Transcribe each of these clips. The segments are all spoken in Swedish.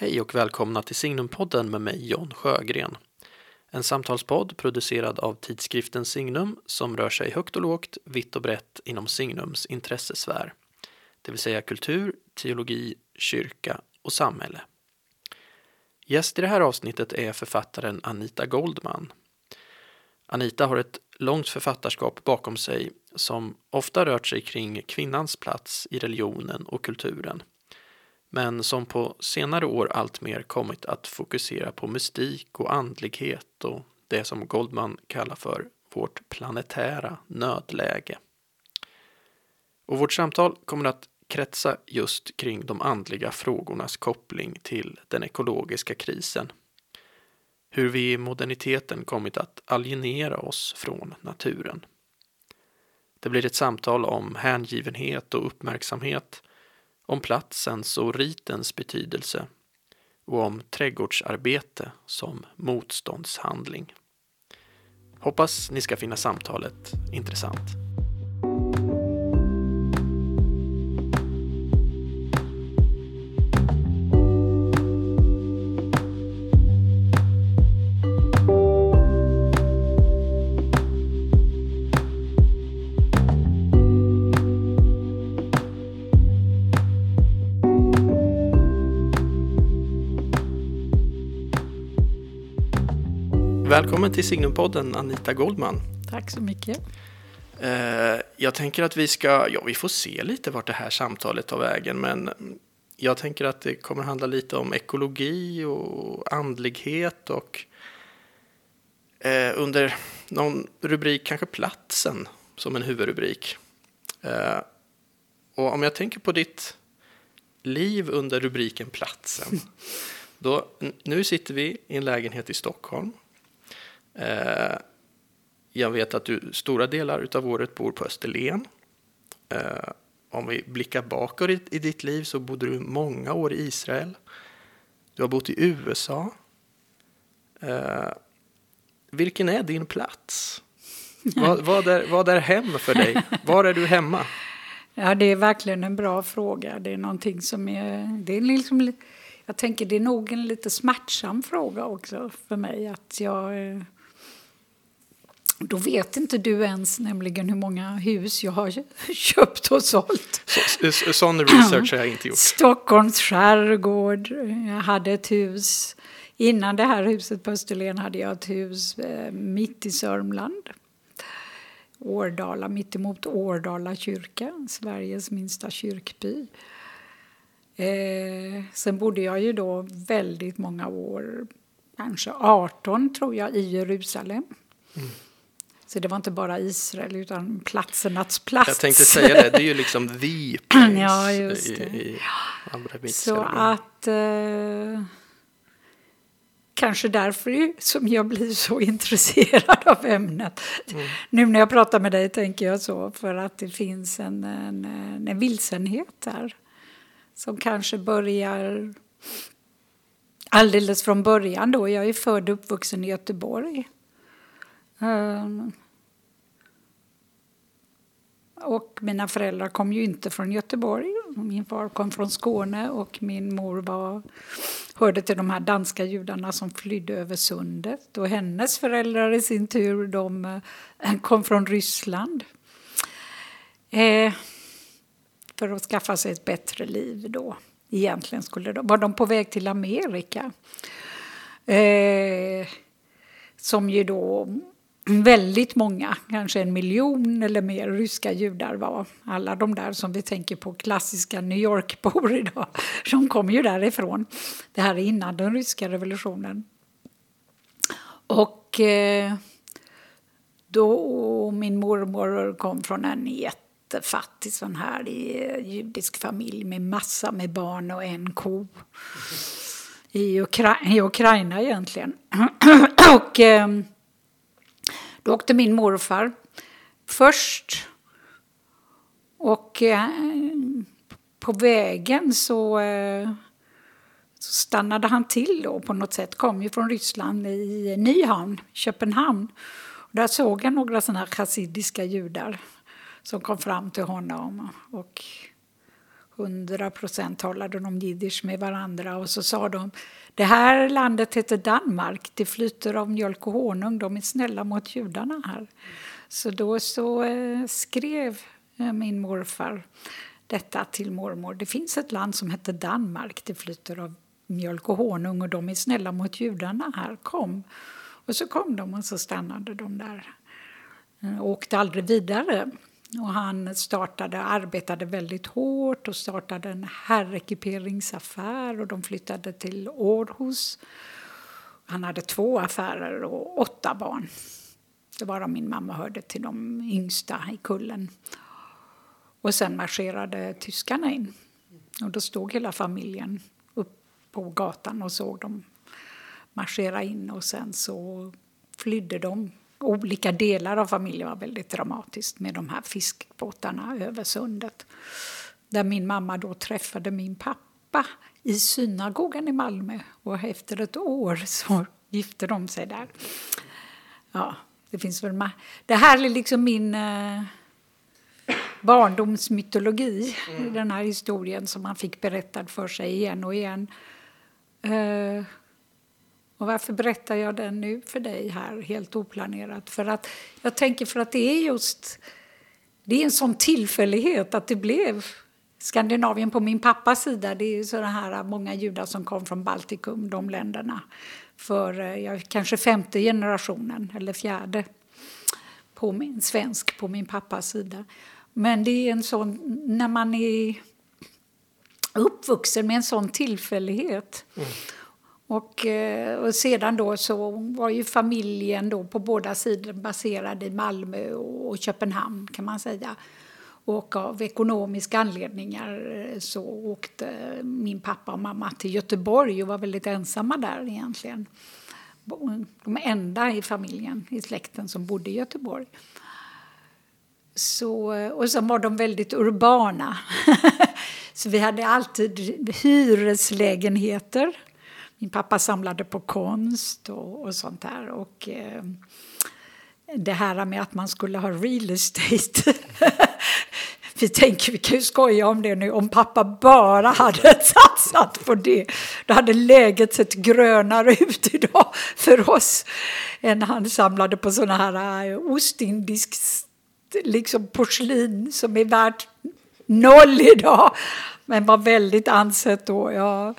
Hej och välkomna till Signumpodden med mig John Sjögren. En samtalspodd producerad av tidskriften Signum som rör sig högt och lågt, vitt och brett inom Signums intressesfär. Det vill säga kultur, teologi, kyrka och samhälle. Gäst i det här avsnittet är författaren Anita Goldman. Anita har ett långt författarskap bakom sig som ofta rört sig kring kvinnans plats i religionen och kulturen men som på senare år alltmer kommit att fokusera på mystik och andlighet och det som Goldman kallar för vårt planetära nödläge. Och vårt samtal kommer att kretsa just kring de andliga frågornas koppling till den ekologiska krisen. Hur vi i moderniteten kommit att alienera oss från naturen. Det blir ett samtal om hängivenhet och uppmärksamhet om platsens och ritens betydelse och om trädgårdsarbete som motståndshandling. Hoppas ni ska finna samtalet intressant. Välkommen till Signumpodden Anita Goldman. Tack så mycket. Eh, jag tänker att vi ska, ja vi får se lite vart det här samtalet tar vägen men jag tänker att det kommer handla lite om ekologi och andlighet och eh, under någon rubrik kanske platsen som en huvudrubrik. Eh, och om jag tänker på ditt liv under rubriken platsen då, nu sitter vi i en lägenhet i Stockholm jag vet att du stora delar av året bor på Österlen. Eh, om vi blickar bakåt i, ditt liv så bodde du många år i Israel. Du har bott i USA. Eh, vilken är din plats? vad, vad, är, vad är hem för dig? Var är du hemma? Ja, det är verkligen en bra fråga. Det är någonting som är... Det är liksom, jag tänker det är nog en lite smärtsam fråga också för mig. Att jag då vet inte du ens nämligen hur många hus jag har köpt och sålt. Så, sån research har jag inte gjort. Stockholms skärgård. Jag hade ett hus. Innan det här huset på Österlen hade jag ett hus eh, mitt i Sörmland. Årdala, mittemot Årdala kyrka, Sveriges minsta kyrkby. Eh, sen bodde jag ju då väldigt många år, kanske 18 tror jag, i Jerusalem. Mm. Så det var inte bara Israel utan platsernas plats. Jag tänkte säga det, det är ju liksom the place. ja, just det. I, i Så att... Eh, kanske därför som jag blir så intresserad av ämnet. Mm. Nu när jag pratar med dig tänker jag så, för att det finns en, en, en vilsenhet där. Som kanske börjar alldeles från början då. Jag är född och uppvuxen i Göteborg. Um, och mina föräldrar kom ju inte från Göteborg. Min far kom från Skåne och min mor var, hörde till de här danska judarna som flydde över sundet. Och hennes föräldrar i sin tur de eh, kom från Ryssland. Eh, för att skaffa sig ett bättre liv då. Egentligen skulle de, var de på väg till Amerika. Eh, som ju då väldigt många, kanske en miljon eller mer ryska judar var. Alla de där som vi tänker på, klassiska New York-bor idag, de kom ju därifrån. Det här är innan den ryska revolutionen. Och eh, då min mormor kom från en jättefattig sån här eh, judisk familj med massa med barn och en ko. I, Ukra i Ukraina egentligen. och... Eh, då åkte min morfar först. Och eh, på vägen så, eh, så, stannade han till då på något sätt. Kom ju från Ryssland i Nyhamn, Köpenhamn. Och där såg jag några sådana här chassidiska judar som kom fram till honom och 100 procent talade de jiddisch med varandra och så sa de det här landet heter Danmark, det flyter av mjölk och honung, de är snälla mot judarna här. Så då så eh, skrev eh, min morfar detta till mormor. Det finns ett land som heter Danmark, det flyter av mjölk och honung och de är snälla mot judarna här, kom. Och så kom de och så stannade de där. Och åkte aldrig vidare. Och han startade, arbetade väldigt hårt och startade en herrekiperingsaffär. och de flyttade till Århus. Han hade två affärer och åtta barn. Det var min mamma hörde till de yngsta i kullen. Och sen marscherade tyskarna in. Och då stod hela familjen upp på gatan och såg dem marschera in och sen så flydde de olika delar av familjen var väldigt dramatiskt med de här fiskbåtarna över sundet. Där min mamma då träffade min pappa i synagogan i Malmö och efter ett år så gifte de sig där. Ja, det finns väl Det här är liksom min eh, barndomsmytologi, mm. den här historien som man fick berättad för sig igen och igen. Eh, och varför berättar jag den nu för dig här, helt oplanerat? För att jag tänker för att det är just det är en sån tillfällighet att det blev Skandinavien på min pappas sida. Det är sådana här många judar som kom från Baltikum, de länderna. För eh, jag kanske femte generationen, eller fjärde, på min, svensk på min pappas sida. Men det är en sån, när man är uppvuxen med en sån tillfällighet mm. Och, eh, och, sedan då så var ju familjen då på båda sidor baserad i Malmö och Köpenhamn kan man säga. Och av ekonomiska anledningar eh, så åkte min pappa och mamma till Göteborg och var väldigt ensamma där egentligen. De enda i familjen, i släkten, som bodde i Göteborg. Så, och så var de väldigt urbana. så vi hade alltid hyreslägenheter min pappa samlade på konst och, och sånt där. Och, eh, det här med att man skulle ha real estate. vi tänker, vi kan ju skoja om det nu, om pappa bara hade satsat på det. Då hade läget sett grönare ut idag för oss än han samlade på såna här eh, ostindisk liksom porslin som är värt noll idag, men var väldigt ansett då. Ja.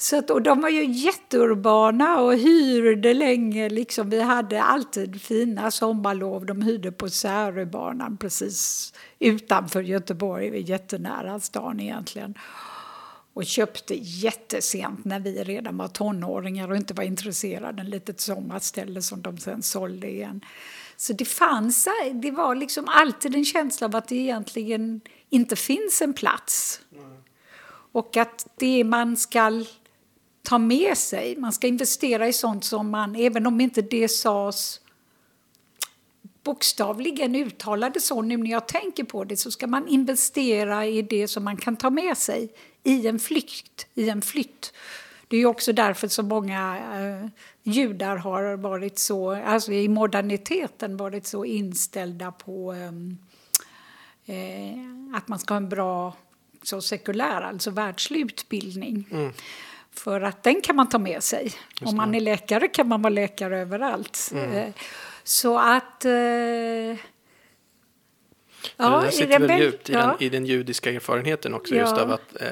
Så att, och de var ju jätteurbana och hyrde länge. Liksom. Vi hade alltid fina sommarlov. De hyrde på Säröbanan precis utanför Göteborg, jättenära stan egentligen. Och köpte jättesent när vi redan var tonåringar och inte var intresserade. En litet sommarställe som de sen sålde igen. Så det fanns, det var liksom alltid en känsla av att det egentligen inte finns en plats. Mm. Och att det man ska ta med sig. Man ska investera i sånt som man, även om inte det sades bokstavligen uttalade så, nu när jag tänker på det, så ska man investera i det som man kan ta med sig i en flykt, i en flytt. Det är också därför så många eh, judar har varit så, alltså i moderniteten varit så inställda på ehm, eh, att man ska ha en bra så sekulär, alltså världslig utbildning. Mm. För att den kan man ta med sig. Om man är läkare kan man vara läkare överallt. Mm. Eh, så att... Eh, ja, det sitter väl djupt i, ja. den, i den judiska erfarenheten också, ja. just av att eh,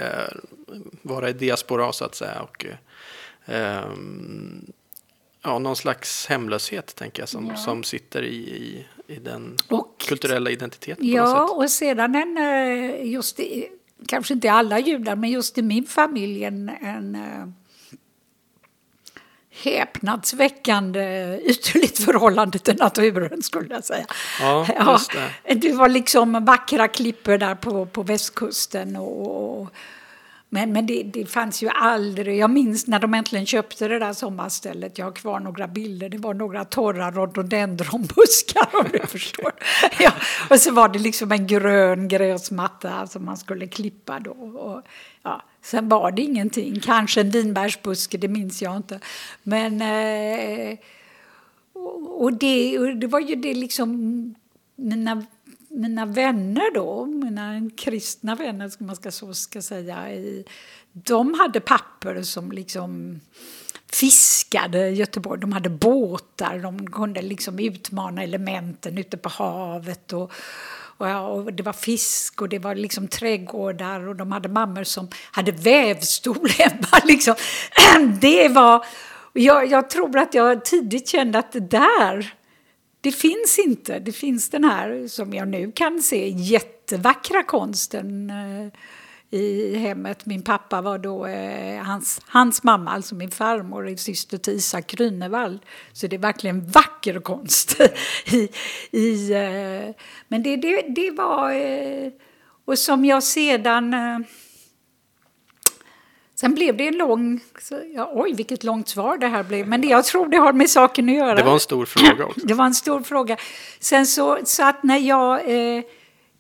vara i diaspora så att säga. Och, eh, ja, någon slags hemlöshet tänker jag som, ja. som sitter i, i, i den och, kulturella identiteten. Ja, och sedan en, eh, just kanske inte alla judar, men just i min familj en, en uh, häpnadsväckande ytterligt förhållande till naturen skulle jag säga. Ja. Ja, det var liksom vackra klippor där på, på västkusten och, och men, men det, det, fanns ju aldrig... Jag minns när de äntligen köpte det där sommarstället. Jag har kvar några bilder. Det var några torra rhododendronbuskar om du förstår. Ja, och så var det liksom en grön gräsmatta som man skulle klippa då. Och, ja, sen var det ingenting. Kanske en vinbärsbuske, det minns jag inte. Men... Eh, och det, och det var ju det liksom... Mina mina vänner då, mina kristna vänner som man ska, så ska säga, i, de hade papper som liksom fiskade i Göteborg. De hade båtar, de kunde liksom utmana elementen ute på havet. Och, och, ja, och det var fisk och det var liksom trädgårdar och de hade mammor som hade vävstol hemma. Liksom. Det var... Jag, jag tror att jag tidigt kände att det där, det finns inte. Det finns den här, som jag nu kan se, jättevackra konsten eh, i hemmet. Min pappa var då eh, hans, hans mamma, alltså min farmor, är syster till Isak Grünewald. Så det är verkligen vacker konst. i, i, eh, men det, det, det var... Eh, och som jag sedan... Eh, Sen blev det en lång... Så, ja, oj, vilket långt svar det här blev. Men det, jag tror det har med saken att göra. Det var en stor fråga också. Det var en stor fråga. Sen så, så att när jag eh,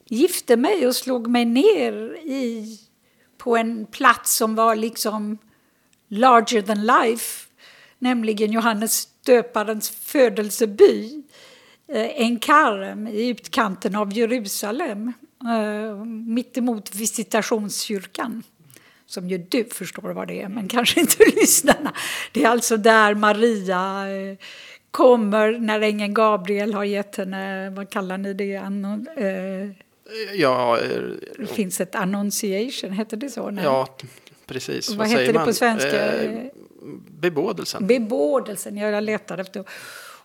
gifte mig och slog mig ner i, på en plats som var liksom larger than life, nämligen Johannes döparens födelseby, eh, en karm i utkanten av Jerusalem, eh, mittemot visitationskyrkan som ju du förstår vad det är, men kanske inte lyssnarna. Det är alltså där Maria eh, kommer när ängeln Gabriel har gett henne, vad kallar ni det? Annon, eh, ja, det finns ett annunciation, heter det så? Nej? Ja, precis. Vad, vad heter det på svenska? Eh, bebådelsen. Bebådelsen, jag letar efter.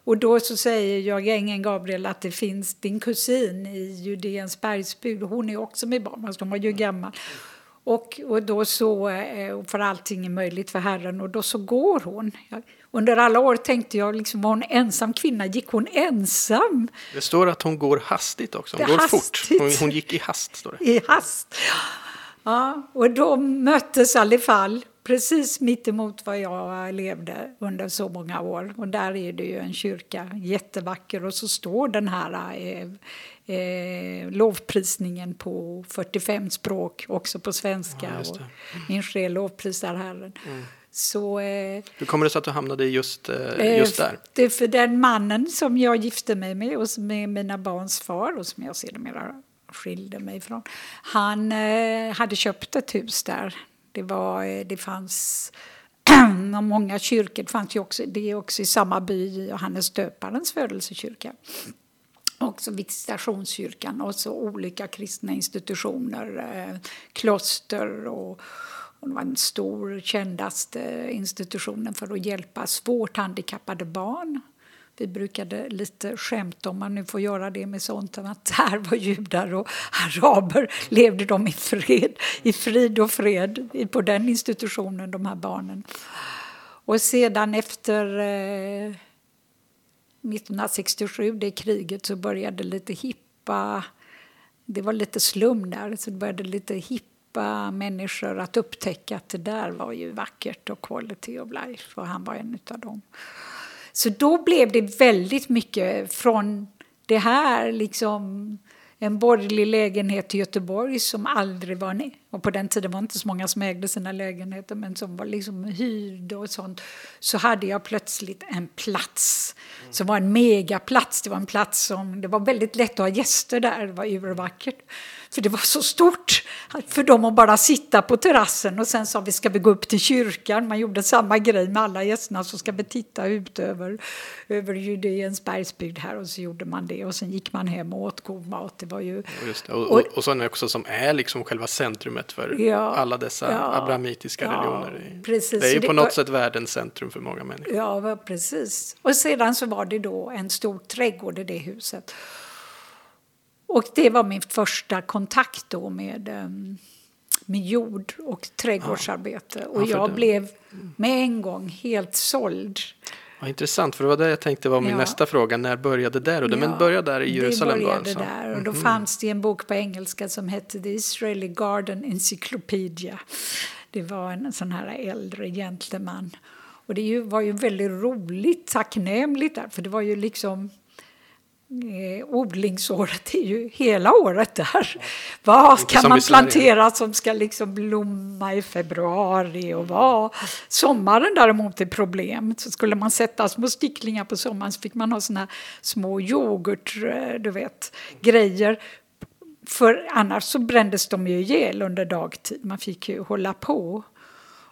Och då så säger jag ängeln Gabriel att det finns din kusin i Judeens bergsbud. Hon är också med barn, alltså de var ju gammal. Och, och då så, eh, för allting är möjligt för Herren, och då så går hon. Under alla år tänkte jag, liksom, var hon ensam kvinna? Gick hon ensam? Det står att hon går hastigt också, hon går hastigt. fort. Hon, hon, gick i hast, står det. I hast. Ja, och då möttes i alla fall precis mitt emot var jag levde under så många år. Och där är det ju en kyrka, jättevacker. Och så står den här eh, eh, lovprisningen på 45 språk, också på svenska. Ja, mm. Min själ lovprisar Herren. Mm. Så, eh, Hur kommer det sig att du hamnade just, eh, just där? Det är för den mannen som jag gifte mig med och som är mina barns far och som jag sedermera skilde mig ifrån. Han eh, hade köpt ett hus där. Det, var, eh, det fanns många kyrkor. Det fanns ju också, det är också i samma by, Johannes döparens födelsekyrka också visitationskyrkan och så olika kristna institutioner, eh, kloster och, och det var den stor, kändaste institutionen för att hjälpa svårt handikappade barn. Vi brukade lite skämta, om man nu får göra det med sånt, att här var judar och araber, levde de i fred, i frid och fred på den institutionen, de här barnen. Och sedan efter eh, 1967, det kriget, så började lite hippa... Det var lite slum där, så det började lite hippa människor att upptäcka att det där var ju vackert och quality of life, och han var en av dem. Så då blev det väldigt mycket från det här liksom en borgerlig lägenhet i Göteborg som aldrig var ny. Och på den tiden var det inte så många som ägde sina lägenheter men som var liksom hyrd och sånt. Så hade jag plötsligt en plats som var en megaplats. Det var en plats som, det var väldigt lätt att ha gäster där, det var urvackert. För det var så stort för dem att bara sitta på terrassen och sen sa vi ska vi gå upp till kyrkan. Man gjorde samma grej med alla gästerna så ska vi titta ut över, över Judeens bergsbygd här och så gjorde man det och sen gick man hem och åt god mat. Det var ju... Just det. Och, och, och sen också som är liksom själva centrumet för ja, alla dessa ja, abrahamitiska ja, religioner. Precis. Det är ju på något var, sätt världens centrum för många människor. Ja, precis. Och sedan så var det då en stor trädgård i det huset. Och det var min första kontakt då med, ehm, med jord och trädgårdsarbete. Ja. Och jag blev med en gång helt såld. Ja, intressant, för det var det jag tänkte var min ja. nästa fråga. När började det? Ja, Men började där i Jerusalem? Det började där. Och då mm -hmm. fanns det en bok på engelska som hette The Israeli Garden Encyclopedia. Det var en sån här äldre gentleman. Och det var ju väldigt roligt, tacknämligt där, för det var ju liksom eh, odlingsåret är ju hela året där. Vad kan man plantera som ska liksom blomma i februari och vad? Sommaren däremot är problem. Så skulle man sätta små sticklingar på sommaren så fick man ha såna små yoghurt, eh, du vet, grejer för annars så brändes de ju ihjäl under dagtid. Man fick ju hålla på.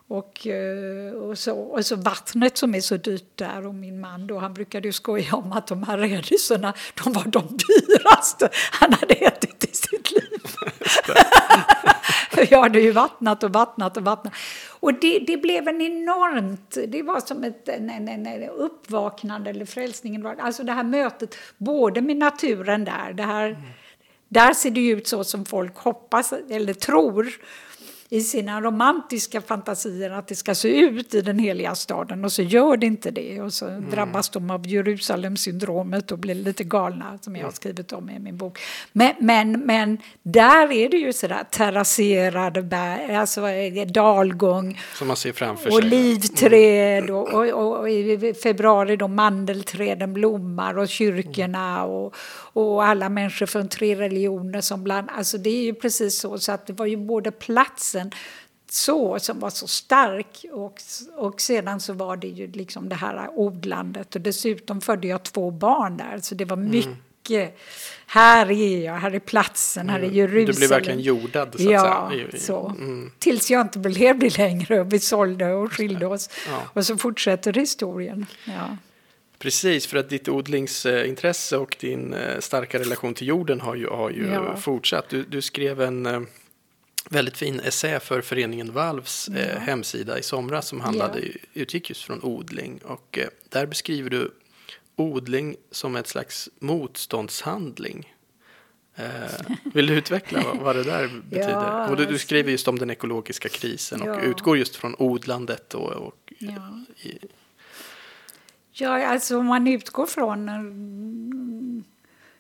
Och, eh, och, så, och så vattnet som är så dyrt där och min man då, han brukade ju skoja om att de här rädisorna, de var de dyraste han hade ätit i sitt liv. Jag hade ju vattnat och vattnat och vattnat. Och det, det blev en enormt, det var som ett en, en, en uppvaknande eller frälsningen. Alltså det här mötet både med naturen där, det här, mm. där ser det ut så som folk hoppas eller tror i sina romantiska fantasier att det ska se ut i den heliga staden och så gör det inte det. Och så mm. drabbas de av Jerusalem-syndromet och blir lite galna som jag har skrivit om i min bok. Men, men, men där är det ju sådär terrasserade berg, alltså eh, dalgång. Som man ser framför sig. Olivträd mm. och, och, och, och, i februari då mandelträden blommar och kyrkorna och, och alla människor från tre religioner som bland, alltså det är ju precis så så att det var ju både platsen så som var så stark och, och sedan så var det ju liksom det här odlandet och dessutom födde jag två barn där så det var mm. mycket mm. Här är jag, här är platsen, här är Jerusalem. Du blev verkligen jordad så ja. Så. Mm. Tills jag inte blev det längre och vi sålde och skilde oss. Ja. Och så fortsätter historien. Ja. Precis, för att ditt odlingsintresse och din eh, starka relation till jorden har ju, har ju ja. fortsatt. Du, du, skrev en eh, väldigt fin essä för föreningen Valvs eh, ja. hemsida i somras som handlade, ja. utgick just från odling. Och där beskriver du odling som ett slags motståndshandling. vill du utveckla vad, det där betyder? Ja, och du, du, skriver just om den ekologiska krisen och utgår just från odlandet och, och i, Ja, alltså om man utgår från...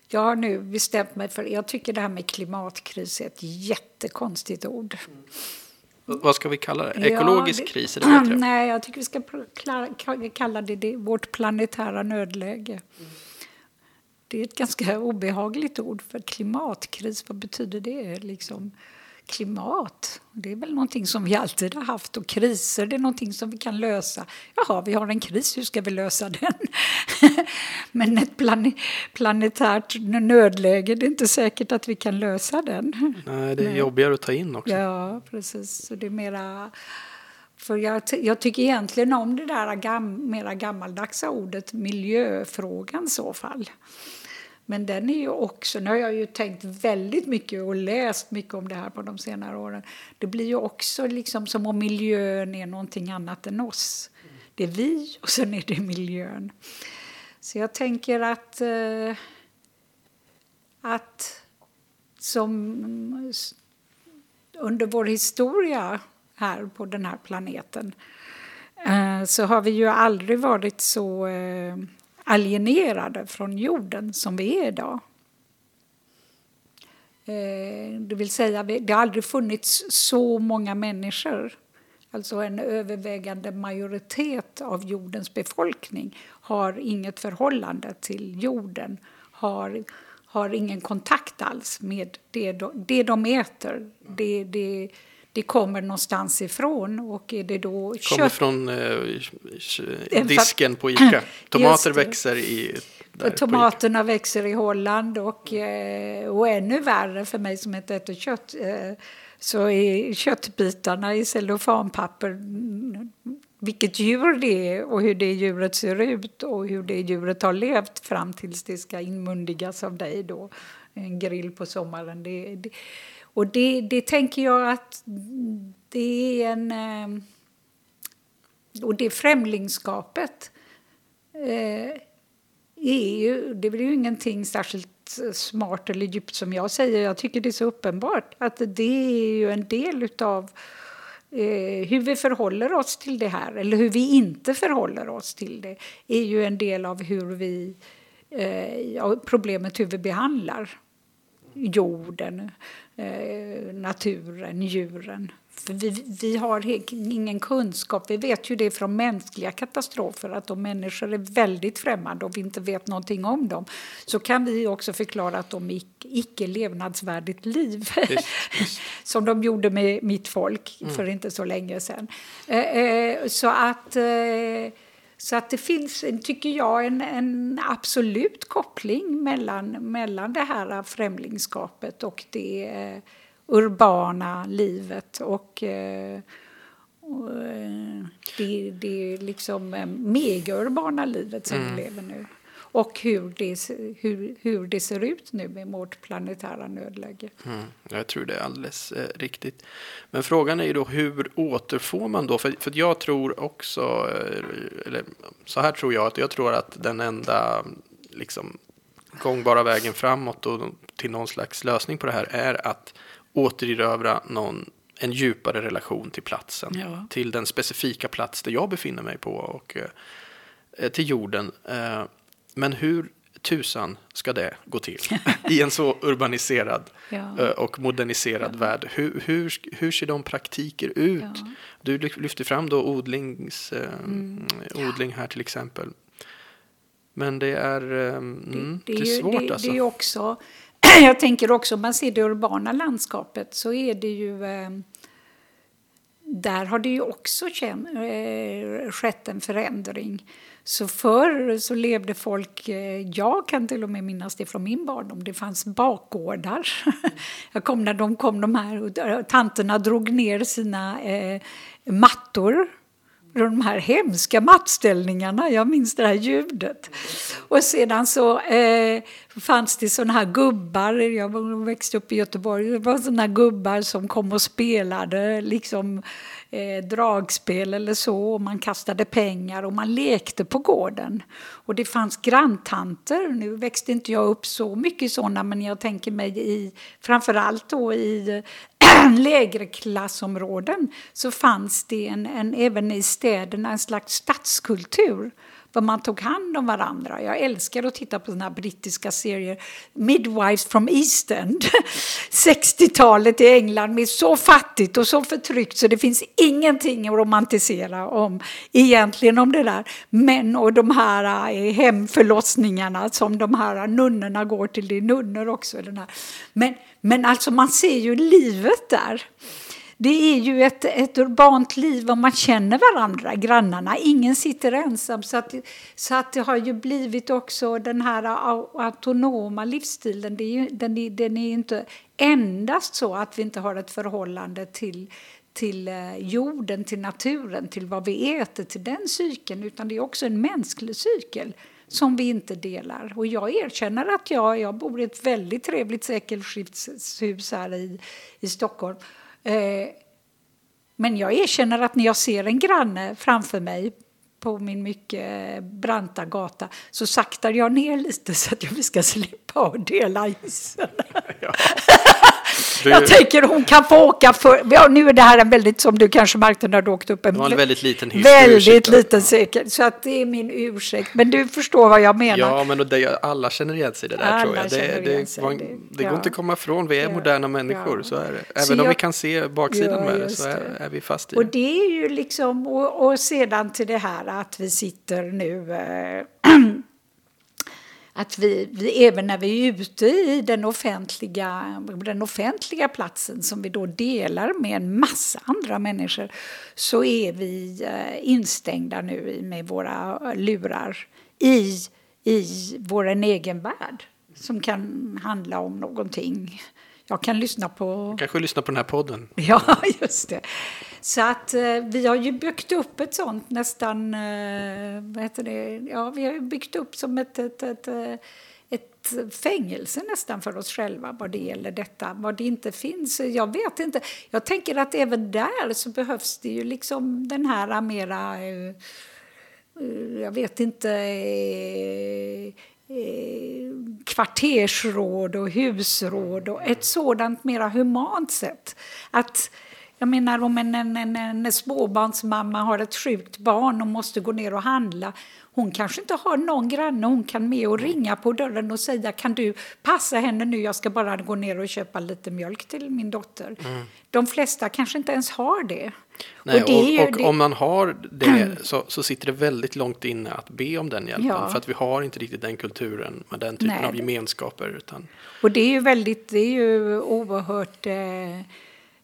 Jag har nu bestämt mig för... Jag tycker det här med klimatkris är ett jättekonstigt ord. Mm. Vad ska vi kalla det? Ekologisk ja, det, kris? Är det bättre? Nej, jag tycker vi ska kalla det, det vårt planetära nödläge. Mm. Det är ett ganska obehagligt ord, för klimatkris, vad betyder det? Liksom, klimat. Det är väl någonting som vi alltid har haft. Och kriser, det är någonting som vi kan lösa. Jaha, vi har en kris, hur ska vi lösa den? Men ett plan planetärt nödläge, det är inte säkert att vi kan lösa den. Nej, det är Nej. jobbigare att ta in också. Ja, precis. Så det är mera... För jag, jag tycker egentligen om det där gam, mera gammaldagsa ordet miljöfrågan i så fall. Men den är ju också, nu har jag ju tänkt väldigt mycket och läst mycket om det här på de senare åren. Det blir ju också liksom som om miljön är någonting annat än oss. Det är vi och sen är det miljön. Så jag tänker att, eh, att som under vår historia här på den här planeten eh, så har vi ju aldrig varit så eh, alienerade från jorden som vi är idag. Eh, det vill säga, det har aldrig funnits så många människor Alltså en övervägande majoritet av jordens befolkning har inget förhållande till jorden, har, har ingen kontakt alls med det de, det de äter. Det, det, det kommer någonstans ifrån. Och är det då kött... kommer från eh, disken på Ica. Tomater växer i... Tomaterna växer i Holland och, eh, och ännu värre för mig som inte äter kött eh, så är köttbitarna i cellofanpapper vilket djur det är och hur det djuret ser ut och hur det djuret har levt fram tills det ska inmundigas av dig då. En grill på sommaren. Det, det, och det, det tänker jag att det är en... Ehm, och det främlingskapet eh, är ju, det är ju ingenting särskilt smart eller djupt som jag säger. Jag tycker det är så uppenbart att det är ju en del utav eh, hur vi förhåller oss till det här, eller hur vi inte förhåller oss till det, är ju en del av hur vi, eh, problemet hur vi behandlar jorden, Eh, naturen, djuren. För vi, vi har ingen kunskap. Vi vet ju det från mänskliga katastrofer att om människor är väldigt främmande och vi inte vet någonting om dem så kan vi också förklara att de är icke levnadsvärdigt liv. Just, just. Som de gjorde med mitt folk mm. för inte så länge sedan. Eh, eh, så att Så att det finns, tycker jag, en, en absolut koppling mellan, mellan det här främlingskapet och det eh, urbana livet och, eh, och eh, det, det liksom eh, megaurbana livet som mm. vi lever nu. Och hur det, hur, hur det ser ut nu med vårt planetära nödläge. Mm, jag tror det är alldeles eh, riktigt. Men frågan är ju då hur återfår man då? För, för jag tror också, eh, eller så här tror jag, att jag tror att den enda liksom, gångbara vägen framåt och till någon slags lösning på det här är att återerövra någon, en djupare relation till platsen. Ja. Till den specifika plats där jag befinner mig på och eh, till jorden. Eh, men hur tusan ska det gå till i en så urbaniserad ja. Eh, och moderniserad ja. värld? Hur, hur, hur ser de praktiker ut? Ja. Du lyfter fram då odlings, eh, mm. odling här till exempel. Men det är, mm, det, det, det är svårt det, alltså. Det är också, jag tänker också om man ser det urbana landskapet så är det ju eh, där har det ju också skett en förändring. Så förr så levde folk, eh, jag kan till och med minnas det från min barndom, det fanns bakgårdar. Jag kom när de kom de här, eh, tanterna drog ner sina eh, mattor de här hemska mattställningarna, jag minns det här ljudet. Och sedan så eh, fanns det såna här gubbar, jag växte upp i Göteborg, det var såna här gubbar som kom och spelade liksom eh, dragspel eller så. Och man kastade pengar och man lekte på gården. Och det fanns granntanter. Nu växte inte jag upp så mycket såna men jag tänker mig i, framförallt då i lägre klassområden så fanns det en, en, även i städerna en slags stadskultur vad man tog hand om varandra. Jag älskar att titta på såna brittiska serier. Midwives from East End. 60-talet i England med så fattigt och så förtryckt så det finns ingenting att romantisera om egentligen om det där. Men och de här eh, hemförlossningarna som de här nunnorna går till. Det är nunnor också. Den här. Men, men alltså man ser ju livet där det är ju ett, ett urbant liv och man känner varandra, grannarna. Ingen sitter ensam. Så, att, så att det har ju blivit också den här autonoma livsstilen. Det är ju, den, är, den är inte endast så att vi inte har ett förhållande till till eh, jorden, till naturen, till vad vi äter, till den cykeln, utan det är också en mänsklig cykel som vi inte delar. Och jag erkänner att jag, jag bor i ett väldigt trevligt sekelskiftshus här i, i Stockholm. Eh, men jag erkänner att när jag ser en granne framför mig på min mycket branta gata så saktar jag ner lite så att jag ska slippa dela isen. Ja. Du... Jag tänker hon kan få åka för... Ja, nu är det här en väldigt, som du kanske märkte när du åkte upp, en, en väldigt liten hiss. Väldigt liten säker. Så att det är min ursäkt. Men du förstår vad jag menar. Ja, men det, alla känner igen sig i det där alla tror jag. Det, det, var, det, det går inte att komma ifrån. Vi är ja. moderna människor, ja. så är det. Även så om jag... vi kan se baksidan med det så är, är, vi fast i det. Och det är ju liksom, och, och sedan till det här att vi sitter nu äh, att vi, vi, även när vi är ute i den offentliga, den offentliga platsen som vi då delar med en massa andra människor så är vi eh, instängda nu med våra lurar i, i vår egen värld som kan handla om någonting jag kan lyssna på... kanske lyssna på den här podden. Ja, just det. Så att eh, vi har ju byggt upp ett sånt nästan, eh, vad heter det, ja vi har byggt upp som ett, ett, ett, eh, ett fängelse nästan för oss själva vad det gäller detta. Vad det inte finns, jag vet inte. Jag tänker att även där så behövs det ju liksom den här mera, eh, eh, jag vet inte, Eh, kvartersråd och husråd och ett sådant mera humant sätt. Att, jag menar om en, en, en, en småbarnsmamma har ett sjukt barn och måste gå ner och handla hon kanske inte har någon granne hon kan med och ringa på dörren och säga kan du passa henne nu, jag ska bara gå ner och köpa lite mjölk till min dotter. Mm. De flesta kanske inte ens har det. Nej, och, det och, och det... om man har det så, så, sitter det väldigt långt inne att be om den hjälpen. Ja. För att vi har inte riktigt den kulturen med den typen Nej. av gemenskaper. Utan... Och det är ju väldigt, det är ju oerhört eh,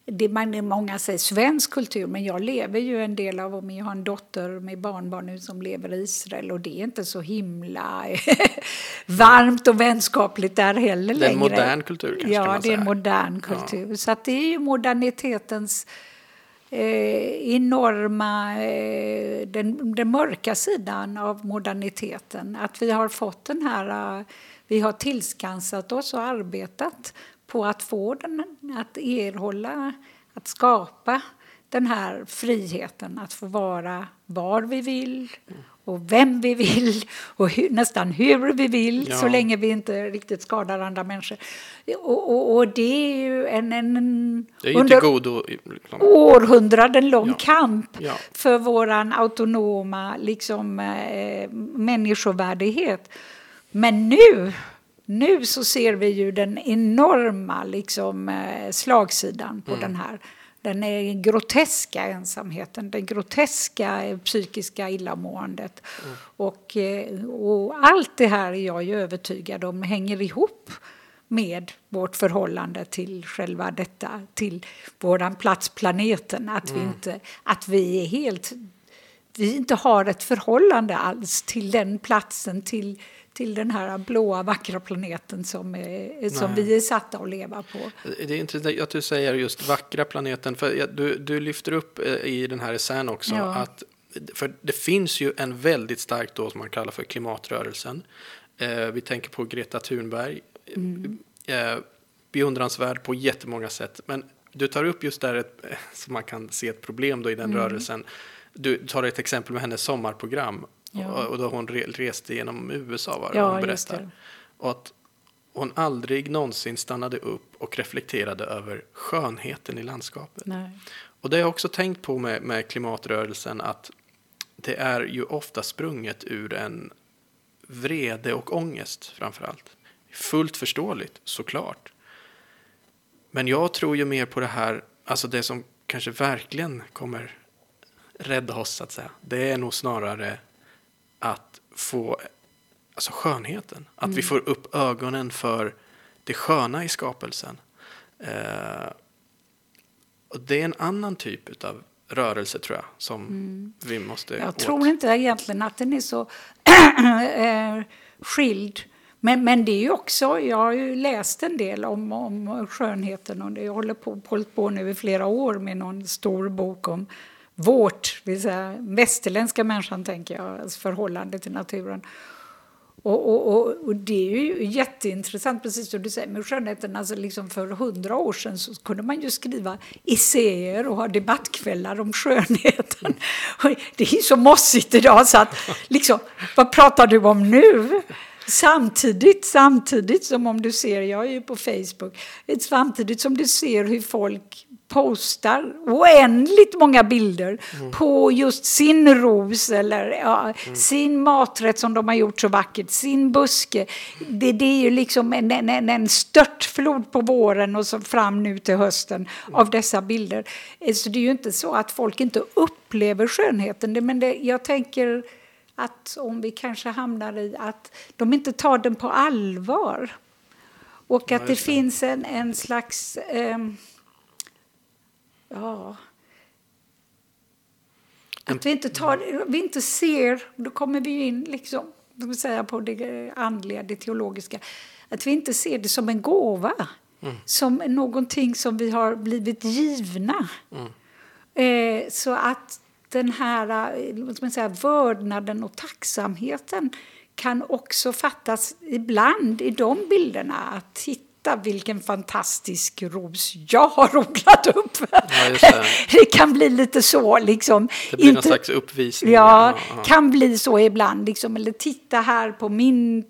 det man, många säger svensk kultur, men jag lever ju en del av, och jag har en dotter med barnbarn nu som lever i Israel och det är inte så himla varmt och vänskapligt där heller längre. Det är en modern kultur kanske Ja, man det är en modern kultur. Ja. Så det är ju modernitetens eh, enorma, eh, den, den mörka sidan av moderniteten. Att vi har fått den här, uh, vi har tillskansat oss och arbetat på att få den, att erhålla, att skapa den här friheten att få vara var vi vill och vem vi vill och hur, nästan hur vi vill Ja. så länge vi inte riktigt skadar andra människor. Och, och, och det är ju en, en ju under godo. Liksom. århundraden lång Ja. kamp Ja. för våran autonoma liksom, eh, människovärdighet. Men nu, nu så ser vi ju den enorma liksom, eh, slagsidan på den här. Den är groteska ensamheten, den groteska eh, psykiska illamåendet. Och, eh, och allt det här är jag ju övertygad om hänger ihop med vårt förhållande till själva detta, till våran plats planeten. Att, vi, inte, att vi är helt vi inte har ett förhållande alls till den platsen, till, till den här blåa vackra planeten som, är, som Nej. vi är satta att leva på. Det är intressant att du säger just vackra planeten. För du, du lyfter upp eh, i den här essän också Ja. att för det finns ju en väldigt stark då som man kallar för klimatrörelsen. Eh, vi tänker på Greta Thunberg. Mm. Eh, beundransvärd på jättemånga sätt. Men du tar upp just där ett, så man kan se ett problem då i den Mm. rörelsen. Du tar ett exempel med hennes sommarprogram. Ja. Och, och då hon re, reste genom USA var det Ja, hon berättar. det. Och att hon aldrig någonsin stannade upp och reflekterade över skönheten i landskapet. Nej. Och det har jag också tänkt på med, med klimatrörelsen att det är ju ofta sprunget ur en vrede och ångest framför allt. Fullt förståeligt, såklart. Men jag tror ju mer på det här, alltså det som kanske verkligen kommer rädda oss att säga. Det är nog snarare att få alltså skönheten. Att vi får upp ögonen för det sköna i skapelsen. Eh, och det är en annan typ av rörelse tror jag som vi måste Jag åt. tror inte egentligen att den är så eh, skild. Men, men det är ju också, jag har ju läst en del om, om skönheten och jag håller på, hållit på nu i flera år med någon stor bok om vårt, vill säga västerländska människan tänker jag, alltså förhållande till naturen. Och, och, och, och det är ju jätteintressant, precis som du säger, med skönheten. Alltså liksom för hundra år sedan så kunde man ju skriva essäer och ha debattkvällar om skönheten. Och det är ju så mossigt idag så att, liksom, vad pratar du om nu? Samtidigt, samtidigt som om du ser, jag är ju på Facebook, samtidigt som du ser hur folk postar oändligt många bilder på just sin ros eller ja, sin maträtt som de har gjort så vackert, sin buske. Det, det är ju liksom en, en, en störtflod på våren och så fram nu till hösten av dessa bilder. Eh, Så det är ju inte så att folk inte upplever skönheten, men det, jag tänker att om vi kanske hamnar i att de inte tar den på allvar. Och att det finns en, en slags... ehm, ja... Att vi inte, tar, vi inte ser, då kommer vi in liksom, säga på det andliga, det teologiska, att vi inte ser det som en gåva. Som någonting som vi har blivit givna. Eh, så att den här eh, man säga, vördnaden och tacksamheten kan också fattas ibland i de bilderna. Att titta vilken fantastisk ros jag har odlat upp. Ja, det. det kan bli lite så. Liksom. Det blir någon slags uppvisning. Ja, Ja, kan bli så ibland. Liksom. Eller titta här på min...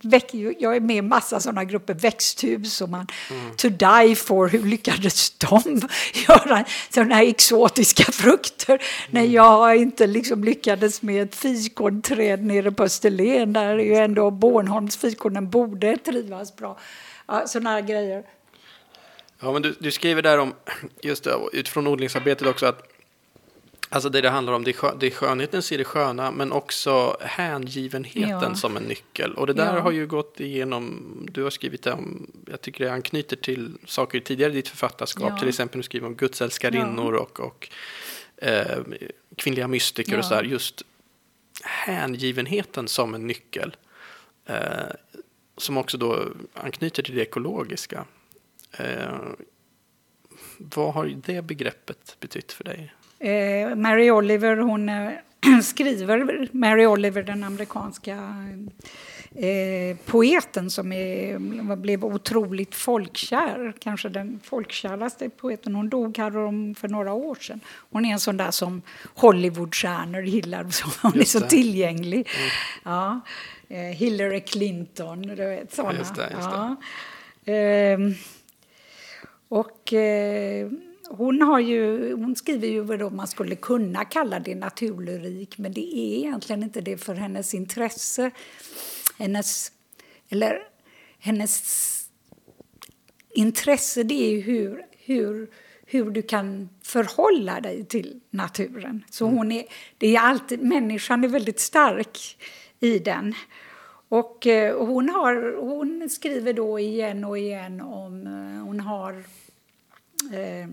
Jag är med i massa sådana grupper, växthus och man... Mm. To die for, hur lyckades de göra sådana här exotiska frukter? Mm. När jag inte liksom lyckades med ett fikonträd nere på Österlen. Där är ju ändå Bornholms fikonen borde trivas bra. Ja, sådana grejer. Ja, men du, du skriver där om, just det, utifrån odlingsarbetet också, att Alltså det det handlar om, det är, skö- det är skönheten i det sköna, men också hängivenheten Ja. som en nyckel. Och det där Ja. har ju gått igenom, du har skrivit det om, jag tycker det anknyter till saker tidigare i ditt författarskap. Ja. Till exempel du skriver om gudsälskarinnor och, och eh, kvinnliga mystiker och Ja. sådär. Just hängivenheten som en nyckel. Eh, som också då anknyter till det ekologiska. Eh, vad har det begreppet betytt för dig? Eh, Mary Oliver, hon eh, skriver, Mary Oliver, den amerikanska eh, poeten som är, blev otroligt folkkär, kanske den folkkäraste poeten. Hon dog här om, för några år sedan. Hon är en sån där som Hollywoodstjärnor gillar, hon är så tillgänglig. Ja. Eh, Hillary Clinton, du vet såna. Just det, just det. ja. Ehm, och eh, hon, har ju, hon skriver ju vad man skulle kunna kalla det naturlyrik men det är egentligen inte det för hennes intresse. Hennes, eller hennes intresse det är ju hur, hur, hur du kan förhålla dig till naturen. Så hon är, det är alltid, människan är väldigt stark i den. Och eh, hon, har, hon skriver då igen och igen om... eh, Hon har eh,